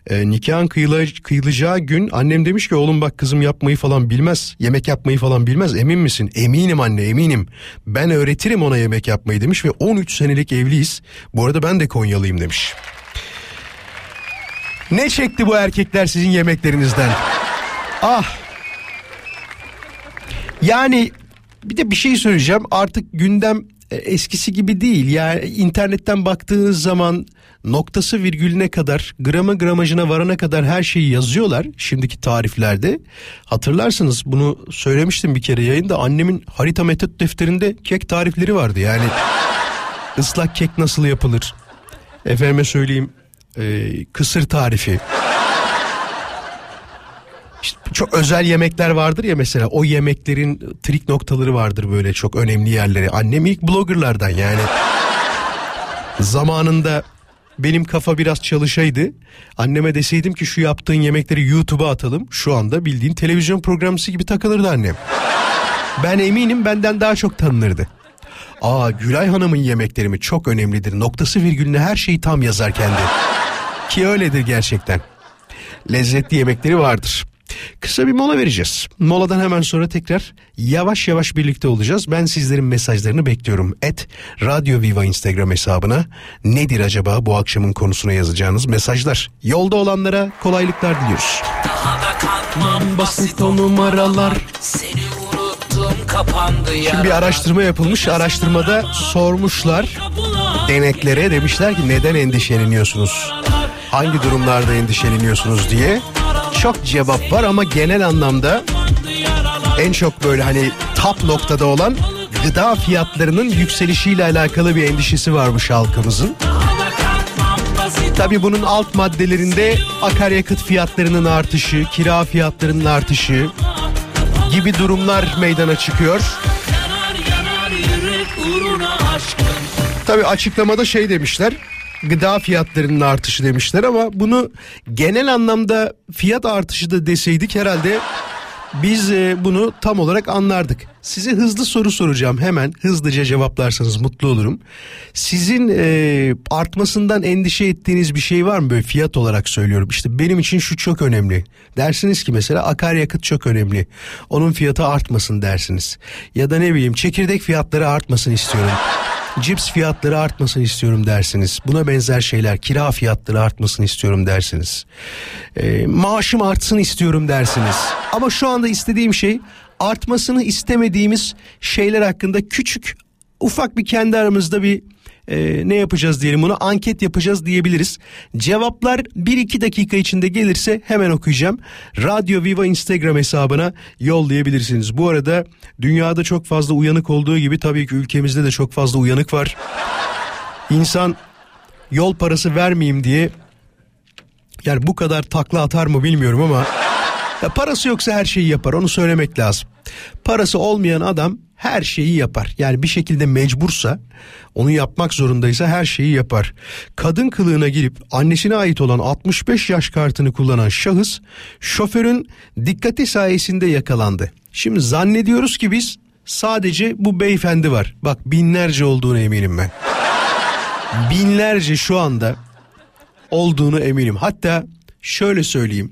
E, nikahın kıyıla- kıyılacağı gün annem demiş ki oğlum bak kızım yapmayı falan bilmez. Yemek yapmayı falan bilmez emin misin? Eminim anne eminim. Ben öğretirim ona yemek yapmayı demiş ve 13 senelik evliyiz. Bu arada ben de Konyalıyım demiş. Ne çekti bu erkekler sizin yemeklerinizden? Ah. Yani bir de bir şey söyleyeceğim. Artık gündem eskisi gibi değil. Yani internetten baktığınız zaman noktası virgülüne kadar grama gramajına varana kadar her şeyi yazıyorlar şimdiki tariflerde. Hatırlarsınız bunu söylemiştim bir kere yayında annemin harita metot defterinde kek tarifleri vardı. Yani ıslak kek nasıl yapılır? Efendime söyleyeyim e, kısır tarifi. İşte çok özel yemekler vardır ya mesela o yemeklerin trik noktaları vardır böyle çok önemli yerleri. Annem ilk bloggerlardan yani. Zamanında benim kafa biraz çalışaydı. Anneme deseydim ki şu yaptığın yemekleri YouTube'a atalım. Şu anda bildiğin televizyon programcısı gibi takılırdı annem. Ben eminim benden daha çok tanınırdı. Aa Gülay Hanım'ın yemekleri mi çok önemlidir. Noktası virgülüne her şeyi tam yazar kendi. Ki öyledir gerçekten. Lezzetli yemekleri vardır. Kısa bir mola vereceğiz. Moladan hemen sonra tekrar yavaş yavaş birlikte olacağız. Ben sizlerin mesajlarını bekliyorum. Et Radyo Viva Instagram hesabına nedir acaba bu akşamın konusuna yazacağınız mesajlar. Yolda olanlara kolaylıklar diliyoruz. Basit o numaralar. Seni unuttum kapandı ya. Şimdi bir araştırma yapılmış. Araştırmada sormuşlar deneklere demişler ki neden endişeleniyorsunuz? Hangi durumlarda endişeleniyorsunuz diye. Çok cevap var ama genel anlamda en çok böyle hani top noktada olan gıda fiyatlarının yükselişiyle alakalı bir endişesi varmış halkımızın. Tabi bunun alt maddelerinde akaryakıt fiyatlarının artışı, kira fiyatlarının artışı gibi durumlar meydana çıkıyor. Tabi açıklamada şey demişler gıda fiyatlarının artışı demişler ama bunu genel anlamda fiyat artışı da deseydik herhalde biz e, bunu tam olarak anlardık. Size hızlı soru soracağım hemen hızlıca cevaplarsanız mutlu olurum. Sizin e, artmasından endişe ettiğiniz bir şey var mı böyle fiyat olarak söylüyorum. İşte benim için şu çok önemli. Dersiniz ki mesela akaryakıt çok önemli. Onun fiyatı artmasın dersiniz. Ya da ne bileyim çekirdek fiyatları artmasın istiyorum. Cips fiyatları artmasın istiyorum dersiniz. Buna benzer şeyler kira fiyatları artmasın istiyorum dersiniz. E, maaşım artsın istiyorum dersiniz. Ama şu anda istediğim şey artmasını istemediğimiz şeyler hakkında küçük ufak bir kendi aramızda bir e, ne yapacağız diyelim bunu anket yapacağız diyebiliriz. Cevaplar 1-2 dakika içinde gelirse hemen okuyacağım. Radyo Viva Instagram hesabına yollayabilirsiniz. Bu arada dünyada çok fazla uyanık olduğu gibi tabii ki ülkemizde de çok fazla uyanık var. İnsan yol parası vermeyeyim diye yani bu kadar takla atar mı bilmiyorum ama ya parası yoksa her şeyi yapar onu söylemek lazım. Parası olmayan adam her şeyi yapar. Yani bir şekilde mecbursa onu yapmak zorundaysa her şeyi yapar. Kadın kılığına girip annesine ait olan 65 yaş kartını kullanan şahıs şoförün dikkati sayesinde yakalandı. Şimdi zannediyoruz ki biz sadece bu beyefendi var. Bak binlerce olduğunu eminim ben. Binlerce şu anda olduğunu eminim. Hatta şöyle söyleyeyim.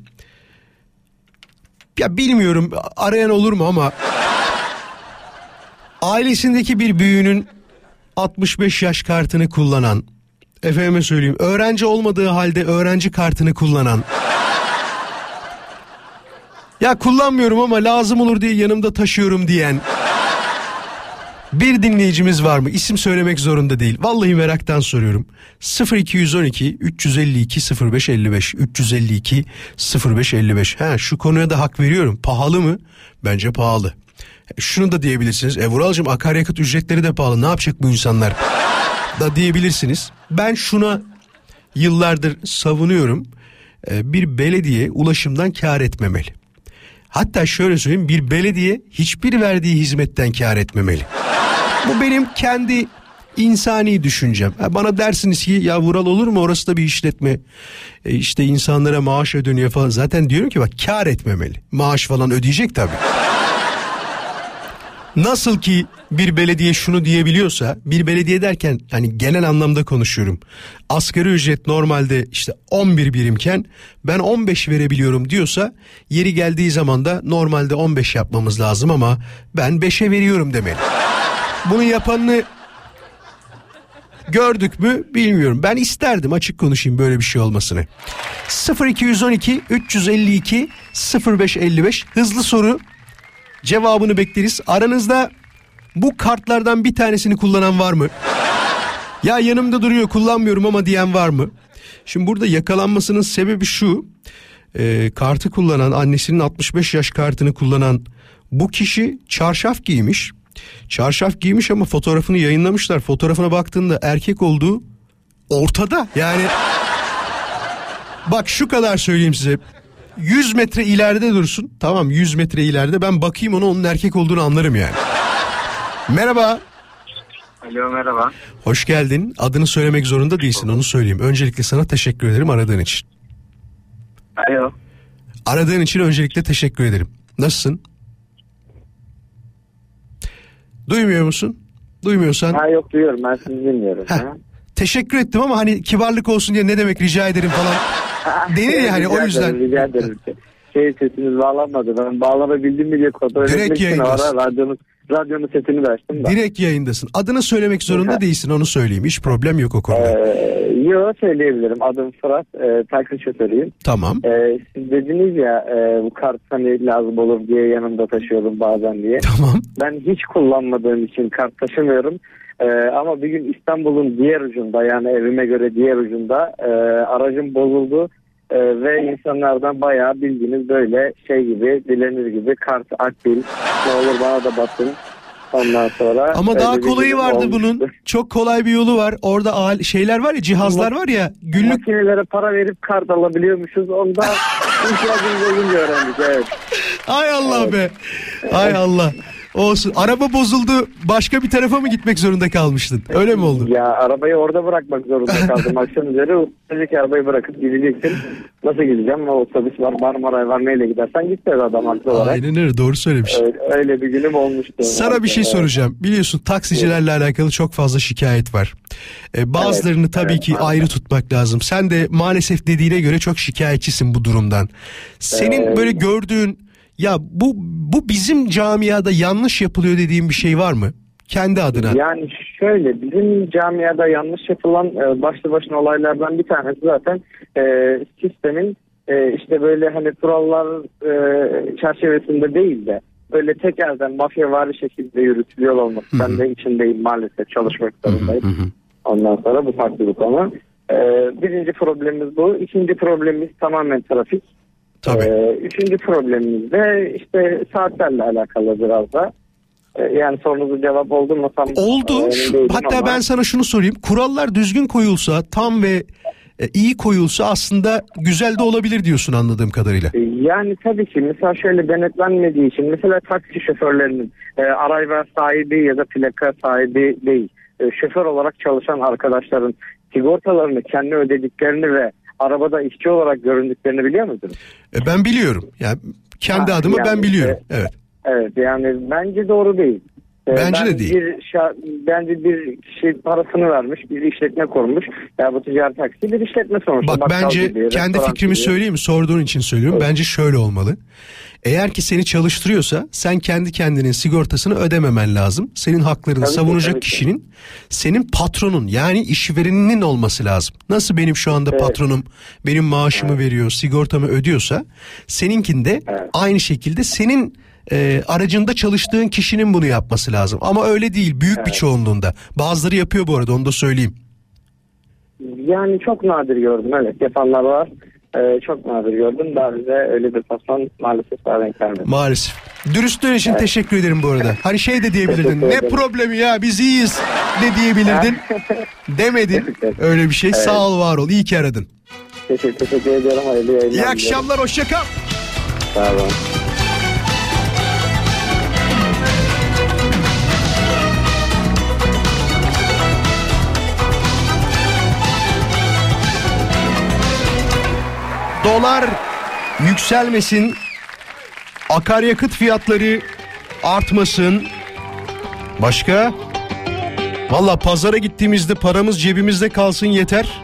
Ya bilmiyorum arayan olur mu ama ailesindeki bir büyüğünün 65 yaş kartını kullanan efendime söyleyeyim öğrenci olmadığı halde öğrenci kartını kullanan. Ya kullanmıyorum ama lazım olur diye yanımda taşıyorum diyen bir dinleyicimiz var mı? İsim söylemek zorunda değil. Vallahi meraktan soruyorum. 0212 352 0555 352 0555. Ha şu konuya da hak veriyorum. Pahalı mı? Bence pahalı. Şunu da diyebilirsiniz. E Vuralcığım akaryakıt ücretleri de pahalı. Ne yapacak bu insanlar? da diyebilirsiniz. Ben şuna yıllardır savunuyorum. E, bir belediye ulaşımdan kar etmemeli. Hatta şöyle söyleyeyim bir belediye hiçbir verdiği hizmetten kar etmemeli. Bu benim kendi insani düşüncem. Bana dersiniz ki ya Vural olur mu orası da bir işletme. E işte insanlara maaş ödeniyor falan. Zaten diyorum ki bak kar etmemeli. Maaş falan ödeyecek tabii. Nasıl ki bir belediye şunu diyebiliyorsa bir belediye derken hani genel anlamda konuşuyorum. Asgari ücret normalde işte 11 birimken ben 15 verebiliyorum diyorsa yeri geldiği zaman da normalde 15 yapmamız lazım ama ben 5'e veriyorum demeli. Bunu yapanını gördük mü bilmiyorum. Ben isterdim açık konuşayım böyle bir şey olmasını. 0212 352 0555 hızlı soru cevabını bekleriz. Aranızda bu kartlardan bir tanesini kullanan var mı? Ya yanımda duruyor kullanmıyorum ama diyen var mı? Şimdi burada yakalanmasının sebebi şu. E, kartı kullanan annesinin 65 yaş kartını kullanan bu kişi çarşaf giymiş. Çarşaf giymiş ama fotoğrafını yayınlamışlar. Fotoğrafına baktığında erkek olduğu ortada. Yani bak şu kadar söyleyeyim size. 100 metre ileride dursun. Tamam 100 metre ileride ben bakayım ona onun erkek olduğunu anlarım yani. Merhaba. Alo merhaba. Hoş geldin. Adını söylemek zorunda değilsin onu söyleyeyim. Öncelikle sana teşekkür ederim aradığın için. Alo. Aradığın için öncelikle teşekkür ederim. Nasılsın? Duymuyor musun? Duymuyorsan Ha yok duyuyorum ben sizi dinliyorum. Heh. Ha. teşekkür ettim ama hani kibarlık olsun diye ne demek rica ederim falan denir ya hani o yüzden. ederim, rica ederim. Şey sesiniz bağlanmadı. Ben bağlanabildim mi diye kontrol etmek için ara radyonun, radyonun sesini de açtım da. Direkt yayındasın. Adını söylemek zorunda değilsin onu söyleyeyim. Hiç problem yok o konuda. Ee, yo söyleyebilirim. Adım Fırat. E, taksi şoförüyüm. Tamam. Ee, siz dediniz ya e, bu kart hani lazım olur diye yanımda taşıyorum bazen diye. Tamam. Ben hiç kullanmadığım için kart taşımıyorum. Ee, ama bir gün İstanbul'un diğer ucunda yani evime göre diğer ucunda e, aracım bozuldu. Ee, ve insanlardan bayağı bildiğiniz böyle şey gibi dilenir gibi kart akbil ne olur bana da basın ondan sonra. Ama öyle daha kolayı vardı olmuştu. bunun. Çok kolay bir yolu var. Orada al- şeyler var ya cihazlar var ya günlük Makinelere para verip kart alabiliyormuşuz. Onda ihtiyacımız olunca öğrendik evet. Ay Allah be. Ay Allah. Olsun. Araba bozuldu. Başka bir tarafa mı gitmek zorunda kalmıştın? Öyle mi oldu? Ya arabayı orada bırakmak zorunda kaldım. Akşam üzeri önceki arabayı bırakıp gideceksin. Nasıl gideceğim? O otobüs var, Marmaray var. Neyle gidersen git dedi adam haklı olarak. Aynen öyle doğru söylemiş. Öyle, öyle bir günüm olmuştu. Sana bir şey soracağım. Biliyorsun taksicilerle alakalı çok fazla şikayet var. Ee, bazılarını Evet, tabii evet, ki ayrı tutmak lazım. Sen de maalesef dediğine göre çok şikayetçisin bu durumdan. Senin böyle gördüğün ya bu bu bizim camiada yanlış yapılıyor dediğin bir şey var mı? Kendi adına. Yani şöyle bizim camiada yanlış yapılan e, başlı başına olaylardan bir tanesi zaten e, sistemin e, işte böyle hani kurallar e, çerçevesinde değil de böyle tek elden mafyavari şekilde yürütülüyor olması. Ben de içindeyim maalesef çalışmak zorundayım. Ondan sonra bu farklı bir konu. E, birinci problemimiz bu. İkinci problemimiz tamamen trafik. Tabii. E, üçüncü problemimiz de işte saatlerle alakalı biraz da. E, yani sorunuzun cevap oldu mu tam Oldu. değilim hatta ama- ben sana şunu sorayım. Kurallar düzgün koyulsa, tam ve e, iyi koyulsa aslında güzel de olabilir diyorsun anladığım kadarıyla. Yani tabii ki mesela şöyle denetlenmediği için mesela taksi şoförlerinin e, araba sahibi ya da plaka sahibi değil e, şoför olarak çalışan arkadaşların sigortalarını kendi ödediklerini ve arabada işçi olarak göründüklerini biliyor musunuz? E, ben biliyorum. Yani kendi Ha, adıma ben yani, biliyorum. e, Evet. Evet yani bence doğru değil. E, Bence ben de değil. Bir şa- bence bir kişi parasını vermiş, bir işletme kurmuş. Ya bu ticaret taksi bir işletme sonuçta. Bak Bakkal bence gibi, kendi fikrimi gibi. söyleyeyim mi? Sorduğun için söylüyorum. Bence şöyle olmalı. Eğer ki seni çalıştırıyorsa sen kendi kendinin sigortasını ödememen lazım. Senin haklarını Tabii savunacak tabii ki. kişinin senin patronun yani işvereninin olması lazım. Nasıl benim şu anda patronum benim maaşımı veriyor, sigortamı ödüyorsa seninkinde aynı şekilde senin e, aracında çalıştığın kişinin bunu yapması lazım. Ama öyle değil büyük bir çoğunluğunda. Bazıları yapıyor bu arada onu da söyleyeyim. Yani çok nadir gördüm evet yapanlar var. Ee, çok nadir gördüm. Daha bize öyle bir patron maalesef daha denk gelmedi. Maalesef. Dürüstlüğün için teşekkür ederim bu arada. Hani şey de diyebilirdin. Ne ederim. problemi ya biz iyiyiz de diyebilirdin. Demedin. Öyle bir şey. Evet. Sağ ol var ol. İyi ki aradın. Teşekkür, teşekkür ediyorum. Hayırlı yayınlar. İyi akşamlar. Hoşça kal. Sağ olun. Dolar yükselmesin. Akaryakıt fiyatları artmasın. Başka? Valla pazara gittiğimizde paramız cebimizde kalsın yeter.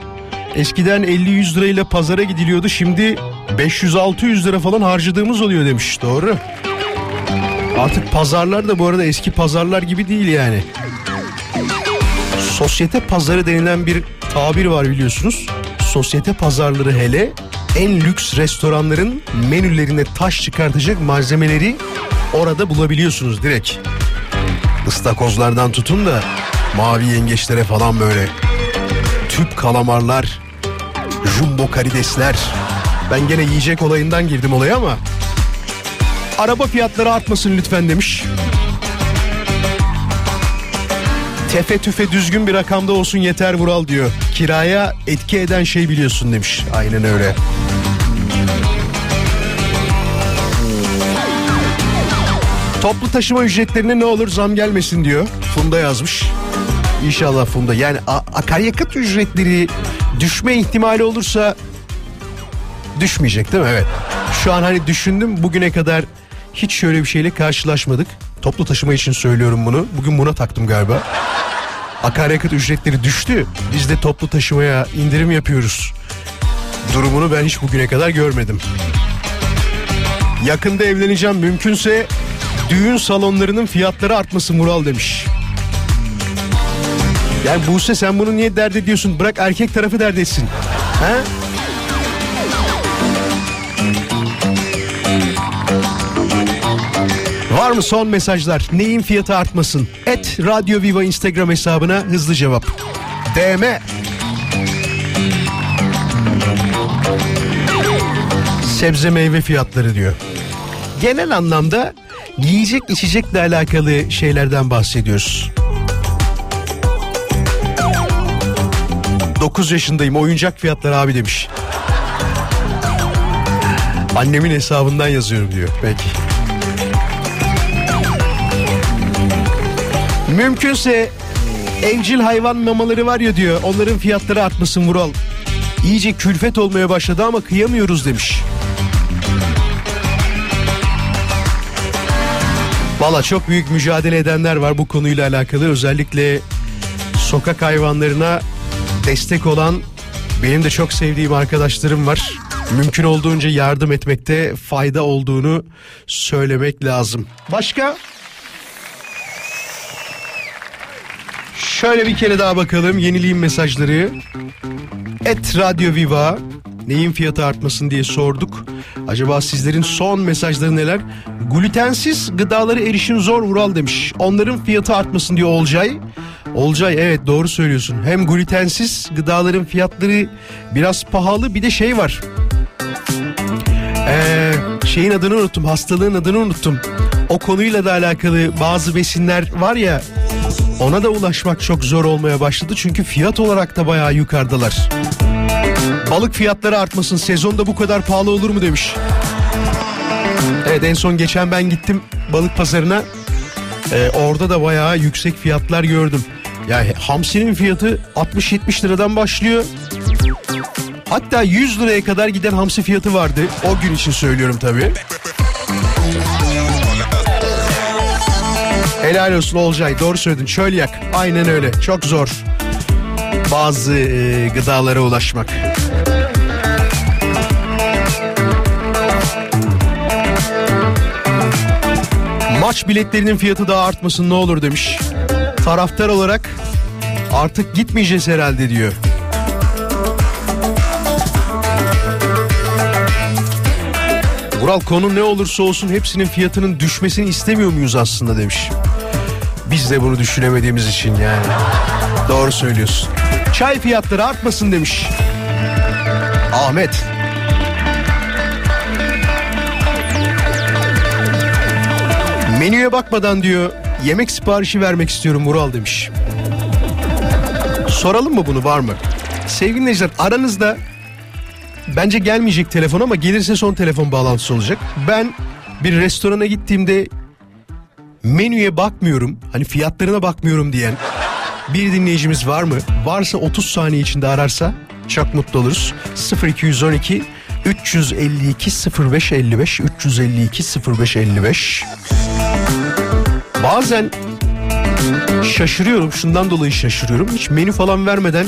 Eskiden 50-100 lirayla pazara gidiliyordu. Şimdi 500-600 lira falan harcadığımız oluyor demiş. Doğru. Artık pazarlar da bu arada eski pazarlar gibi değil yani. Sosyete pazarı denilen bir tabir var biliyorsunuz. Sosyete pazarları hele en lüks restoranların menülerine taş çıkartacak malzemeleri orada bulabiliyorsunuz direkt. Istakozlardan tutun da mavi yengeçlere falan böyle. Tüp kalamarlar, jumbo karidesler. Ben gene yiyecek olayından girdim olaya ama araba fiyatları artmasın lütfen demiş. Tefe tüfe düzgün bir rakamda olsun yeter Vural diyor. Kiraya etki eden şey biliyorsun demiş. Aynen öyle. Toplu taşıma ücretlerine ne olur zam gelmesin diyor. Funda yazmış. İnşallah Funda. Yani akaryakıt ücretleri düşme ihtimali olursa düşmeyecek değil mi? Evet. Şu an hani düşündüm bugüne kadar hiç şöyle bir şeyle karşılaşmadık. Toplu taşıma için söylüyorum bunu. Bugün buna taktım galiba. Akaryakıt ücretleri düştü. Biz de toplu taşımaya indirim yapıyoruz. Durumunu ben hiç bugüne kadar görmedim. Yakında evleneceğim mümkünse düğün salonlarının fiyatları artması Mural demiş. Yani Buse sen bunu niye dert ediyorsun? Bırak erkek tarafı dert etsin. He? Var mı son mesajlar? Neyin fiyatı artmasın? Et Radyo Viva Instagram hesabına hızlı cevap. DM. Sebze meyve fiyatları diyor. Genel anlamda yiyecek içecekle alakalı şeylerden bahsediyoruz. 9 yaşındayım oyuncak fiyatları abi demiş. Annemin hesabından yazıyorum diyor. Peki. Mümkünse evcil hayvan mamaları var ya diyor. Onların fiyatları artmasın Vural. İyice külfet olmaya başladı ama kıyamıyoruz demiş. Valla çok büyük mücadele edenler var bu konuyla alakalı. Özellikle sokak hayvanlarına destek olan benim de çok sevdiğim arkadaşlarım var. Mümkün olduğunca yardım etmekte fayda olduğunu söylemek lazım. Başka? Şöyle bir kere daha bakalım yeniliğin mesajları. Et Radyo Viva neyin fiyatı artmasın diye sorduk. Acaba sizlerin son mesajları neler? Glutensiz gıdaları erişim zor Vural demiş. Onların fiyatı artmasın diyor Olcay. Olcay evet doğru söylüyorsun. Hem glutensiz gıdaların fiyatları biraz pahalı bir de şey var. Ee, şeyin adını unuttum hastalığın adını unuttum. O konuyla da alakalı bazı besinler var ya ona da ulaşmak çok zor olmaya başladı çünkü fiyat olarak da bayağı yukarıdalar. Balık fiyatları artmasın sezonda bu kadar pahalı olur mu demiş. Evet en son geçen ben gittim balık pazarına. Ee, orada da bayağı yüksek fiyatlar gördüm. Yani hamsinin fiyatı 60-70 liradan başlıyor. Hatta 100 liraya kadar giden hamsi fiyatı vardı. O gün için söylüyorum tabii. Helal olsun Olcay doğru söyledin çölyak aynen öyle çok zor bazı e, gıdalara ulaşmak. Maç biletlerinin fiyatı daha artmasın ne olur demiş. Taraftar olarak artık gitmeyeceğiz herhalde diyor. Vural konu ne olursa olsun hepsinin fiyatının düşmesini istemiyor muyuz aslında demiş. Biz de bunu düşünemediğimiz için yani. Doğru söylüyorsun. Çay fiyatları artmasın demiş. Ahmet. Menüye bakmadan diyor yemek siparişi vermek istiyorum Vural demiş. Soralım mı bunu var mı? Sevgili dinleyiciler aranızda bence gelmeyecek telefon ama gelirse son telefon bağlantısı olacak. Ben bir restorana gittiğimde menüye bakmıyorum hani fiyatlarına bakmıyorum diyen bir dinleyicimiz var mı? Varsa 30 saniye içinde ararsa çok mutlu oluruz. 0212 352 0555 352 0555 Bazen şaşırıyorum şundan dolayı şaşırıyorum. Hiç menü falan vermeden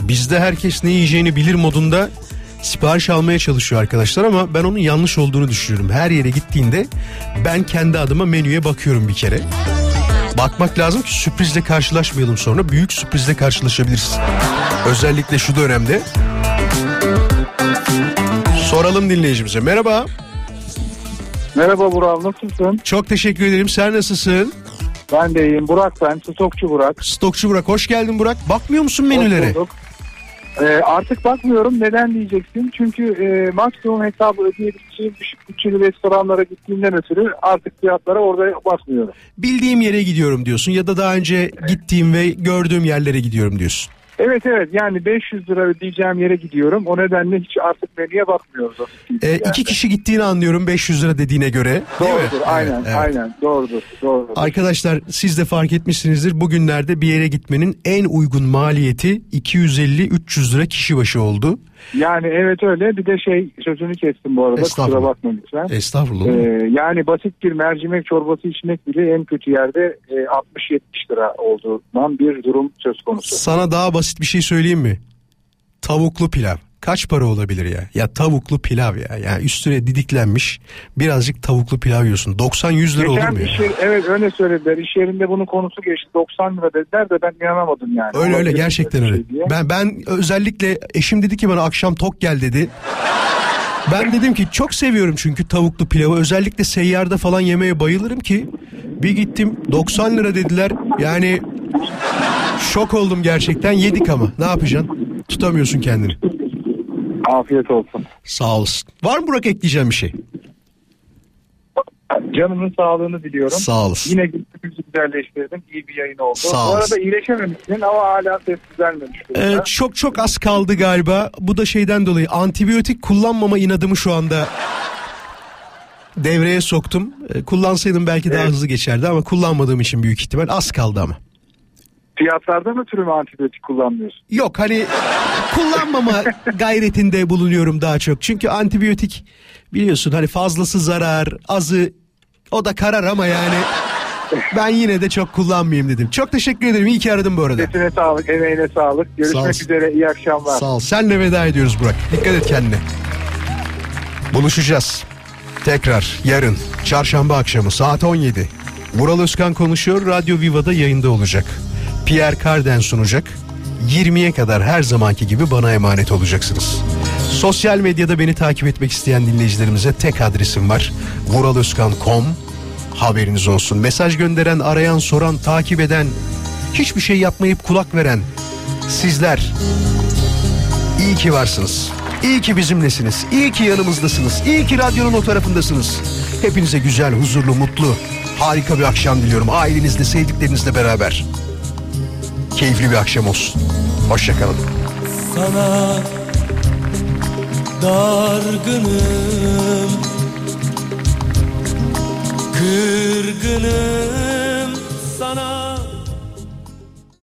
bizde herkes ne yiyeceğini bilir modunda sipariş almaya çalışıyor arkadaşlar ama ben onun yanlış olduğunu düşünüyorum. Her yere gittiğinde ben kendi adıma menüye bakıyorum bir kere. Bakmak lazım ki sürprizle karşılaşmayalım sonra. Büyük sürprizle karşılaşabiliriz. Özellikle şu dönemde. Soralım dinleyicimize. Merhaba. Merhaba Burak nasılsın? Çok teşekkür ederim. Sen nasılsın? Ben de iyiyim. Burak ben. Stokçu Burak. Stokçu Burak. Hoş geldin Burak. Bakmıyor musun menülere? Hoş bulduk. Ee, artık bakmıyorum. Neden diyeceksin? Çünkü e, maksimum hesabı ödeyebileceğim düşük bütçeli restoranlara gittiğimden ötürü artık fiyatlara orada bakmıyorum. Bildiğim yere gidiyorum diyorsun ya da daha önce gittiğim ve gördüğüm yerlere gidiyorum diyorsun. Evet evet yani 500 lira ödeyeceğim yere gidiyorum. O nedenle hiç artık menüye bakmıyoruz. Ee, yani. iki kişi gittiğini anlıyorum 500 lira dediğine göre. Doğrudur aynen Evet, evet. aynen doğrudur doğrudur. Arkadaşlar siz de fark etmişsinizdir. Bugünlerde bir yere gitmenin en uygun maliyeti 250-300 lira kişi başı oldu. Yani evet öyle bir de şey sözünü kestim bu arada kusura bakma lütfen. Estağfurullah. Ee, yani basit bir mercimek çorbası içmek bile en kötü yerde e, 60-70 lira olduğundan bir durum söz konusu. Sana daha basit bir şey söyleyeyim mi? Tavuklu pilav. Kaç para olabilir ya? Ya tavuklu pilav ya. Yani üstüne didiklenmiş birazcık tavuklu pilav yiyorsun. 90-100 lira olur Geçen mu ya? iş yeri- evet öyle söylediler. İş yerinde bunun konusu geçti. 90 lira dediler de ben inanamadım yani. Öyle öyle gerçekten öyle. şey. Ben ben özellikle eşim dedi ki bana akşam tok gel dedi. Ben dedim ki çok seviyorum çünkü tavuklu pilavı. Özellikle seyyarda falan yemeye bayılırım ki. Bir gittim 90 lira dediler. Yani şok oldum gerçekten. Yedik ama ne yapacaksın? Tutamıyorsun kendini. Afiyet olsun. Sağ olasın. Var mı Burak ekleyeceğim bir şey? Canımın sağlığını diliyorum. Sağ olasın. Yine günümüzü güzelleştirdim. İyi bir yayın oldu. Sağ Bu arada iyileşememişsin ama hala ses düzelmemiş. Ee, çok çok az kaldı galiba. Bu da şeyden dolayı antibiyotik kullanmama inadımı şu anda devreye soktum. Ee, kullansaydım belki daha hızlı geçerdi ama kullanmadığım için büyük ihtimal az kaldı ama. Fiyatlardan ötürü mü antibiyotik kullanmıyorsun? Yok hani kullanmama gayretinde bulunuyorum daha çok. Çünkü antibiyotik biliyorsun hani fazlası zarar, azı o da karar ama yani ben yine de çok kullanmayayım dedim. Çok teşekkür ederim. İyi ki aradım bu arada. Sesine sağlık, emeğine sağlık. Sağ Görüşmek olsun. üzere, iyi akşamlar. Sağ ol. Senle veda ediyoruz Burak. Dikkat et kendine. Buluşacağız. Tekrar yarın çarşamba akşamı saat 17. Vural Özkan konuşuyor. Radyo Viva'da yayında olacak. Pierre Carden sunacak. 20'ye kadar her zamanki gibi bana emanet olacaksınız. Sosyal medyada beni takip etmek isteyen dinleyicilerimize tek adresim var. vuraloskan.com Haberiniz olsun. Mesaj gönderen, arayan, soran, takip eden, hiçbir şey yapmayıp kulak veren sizler İyi ki varsınız. İyi ki bizimlesiniz. İyi ki yanımızdasınız. İyi ki radyonun o tarafındasınız. Hepinize güzel, huzurlu, mutlu, harika bir akşam diliyorum. Ailenizle, sevdiklerinizle beraber keyifli bir akşam olsun. Hoşçakalın. Sana dargınım Kırgınım sana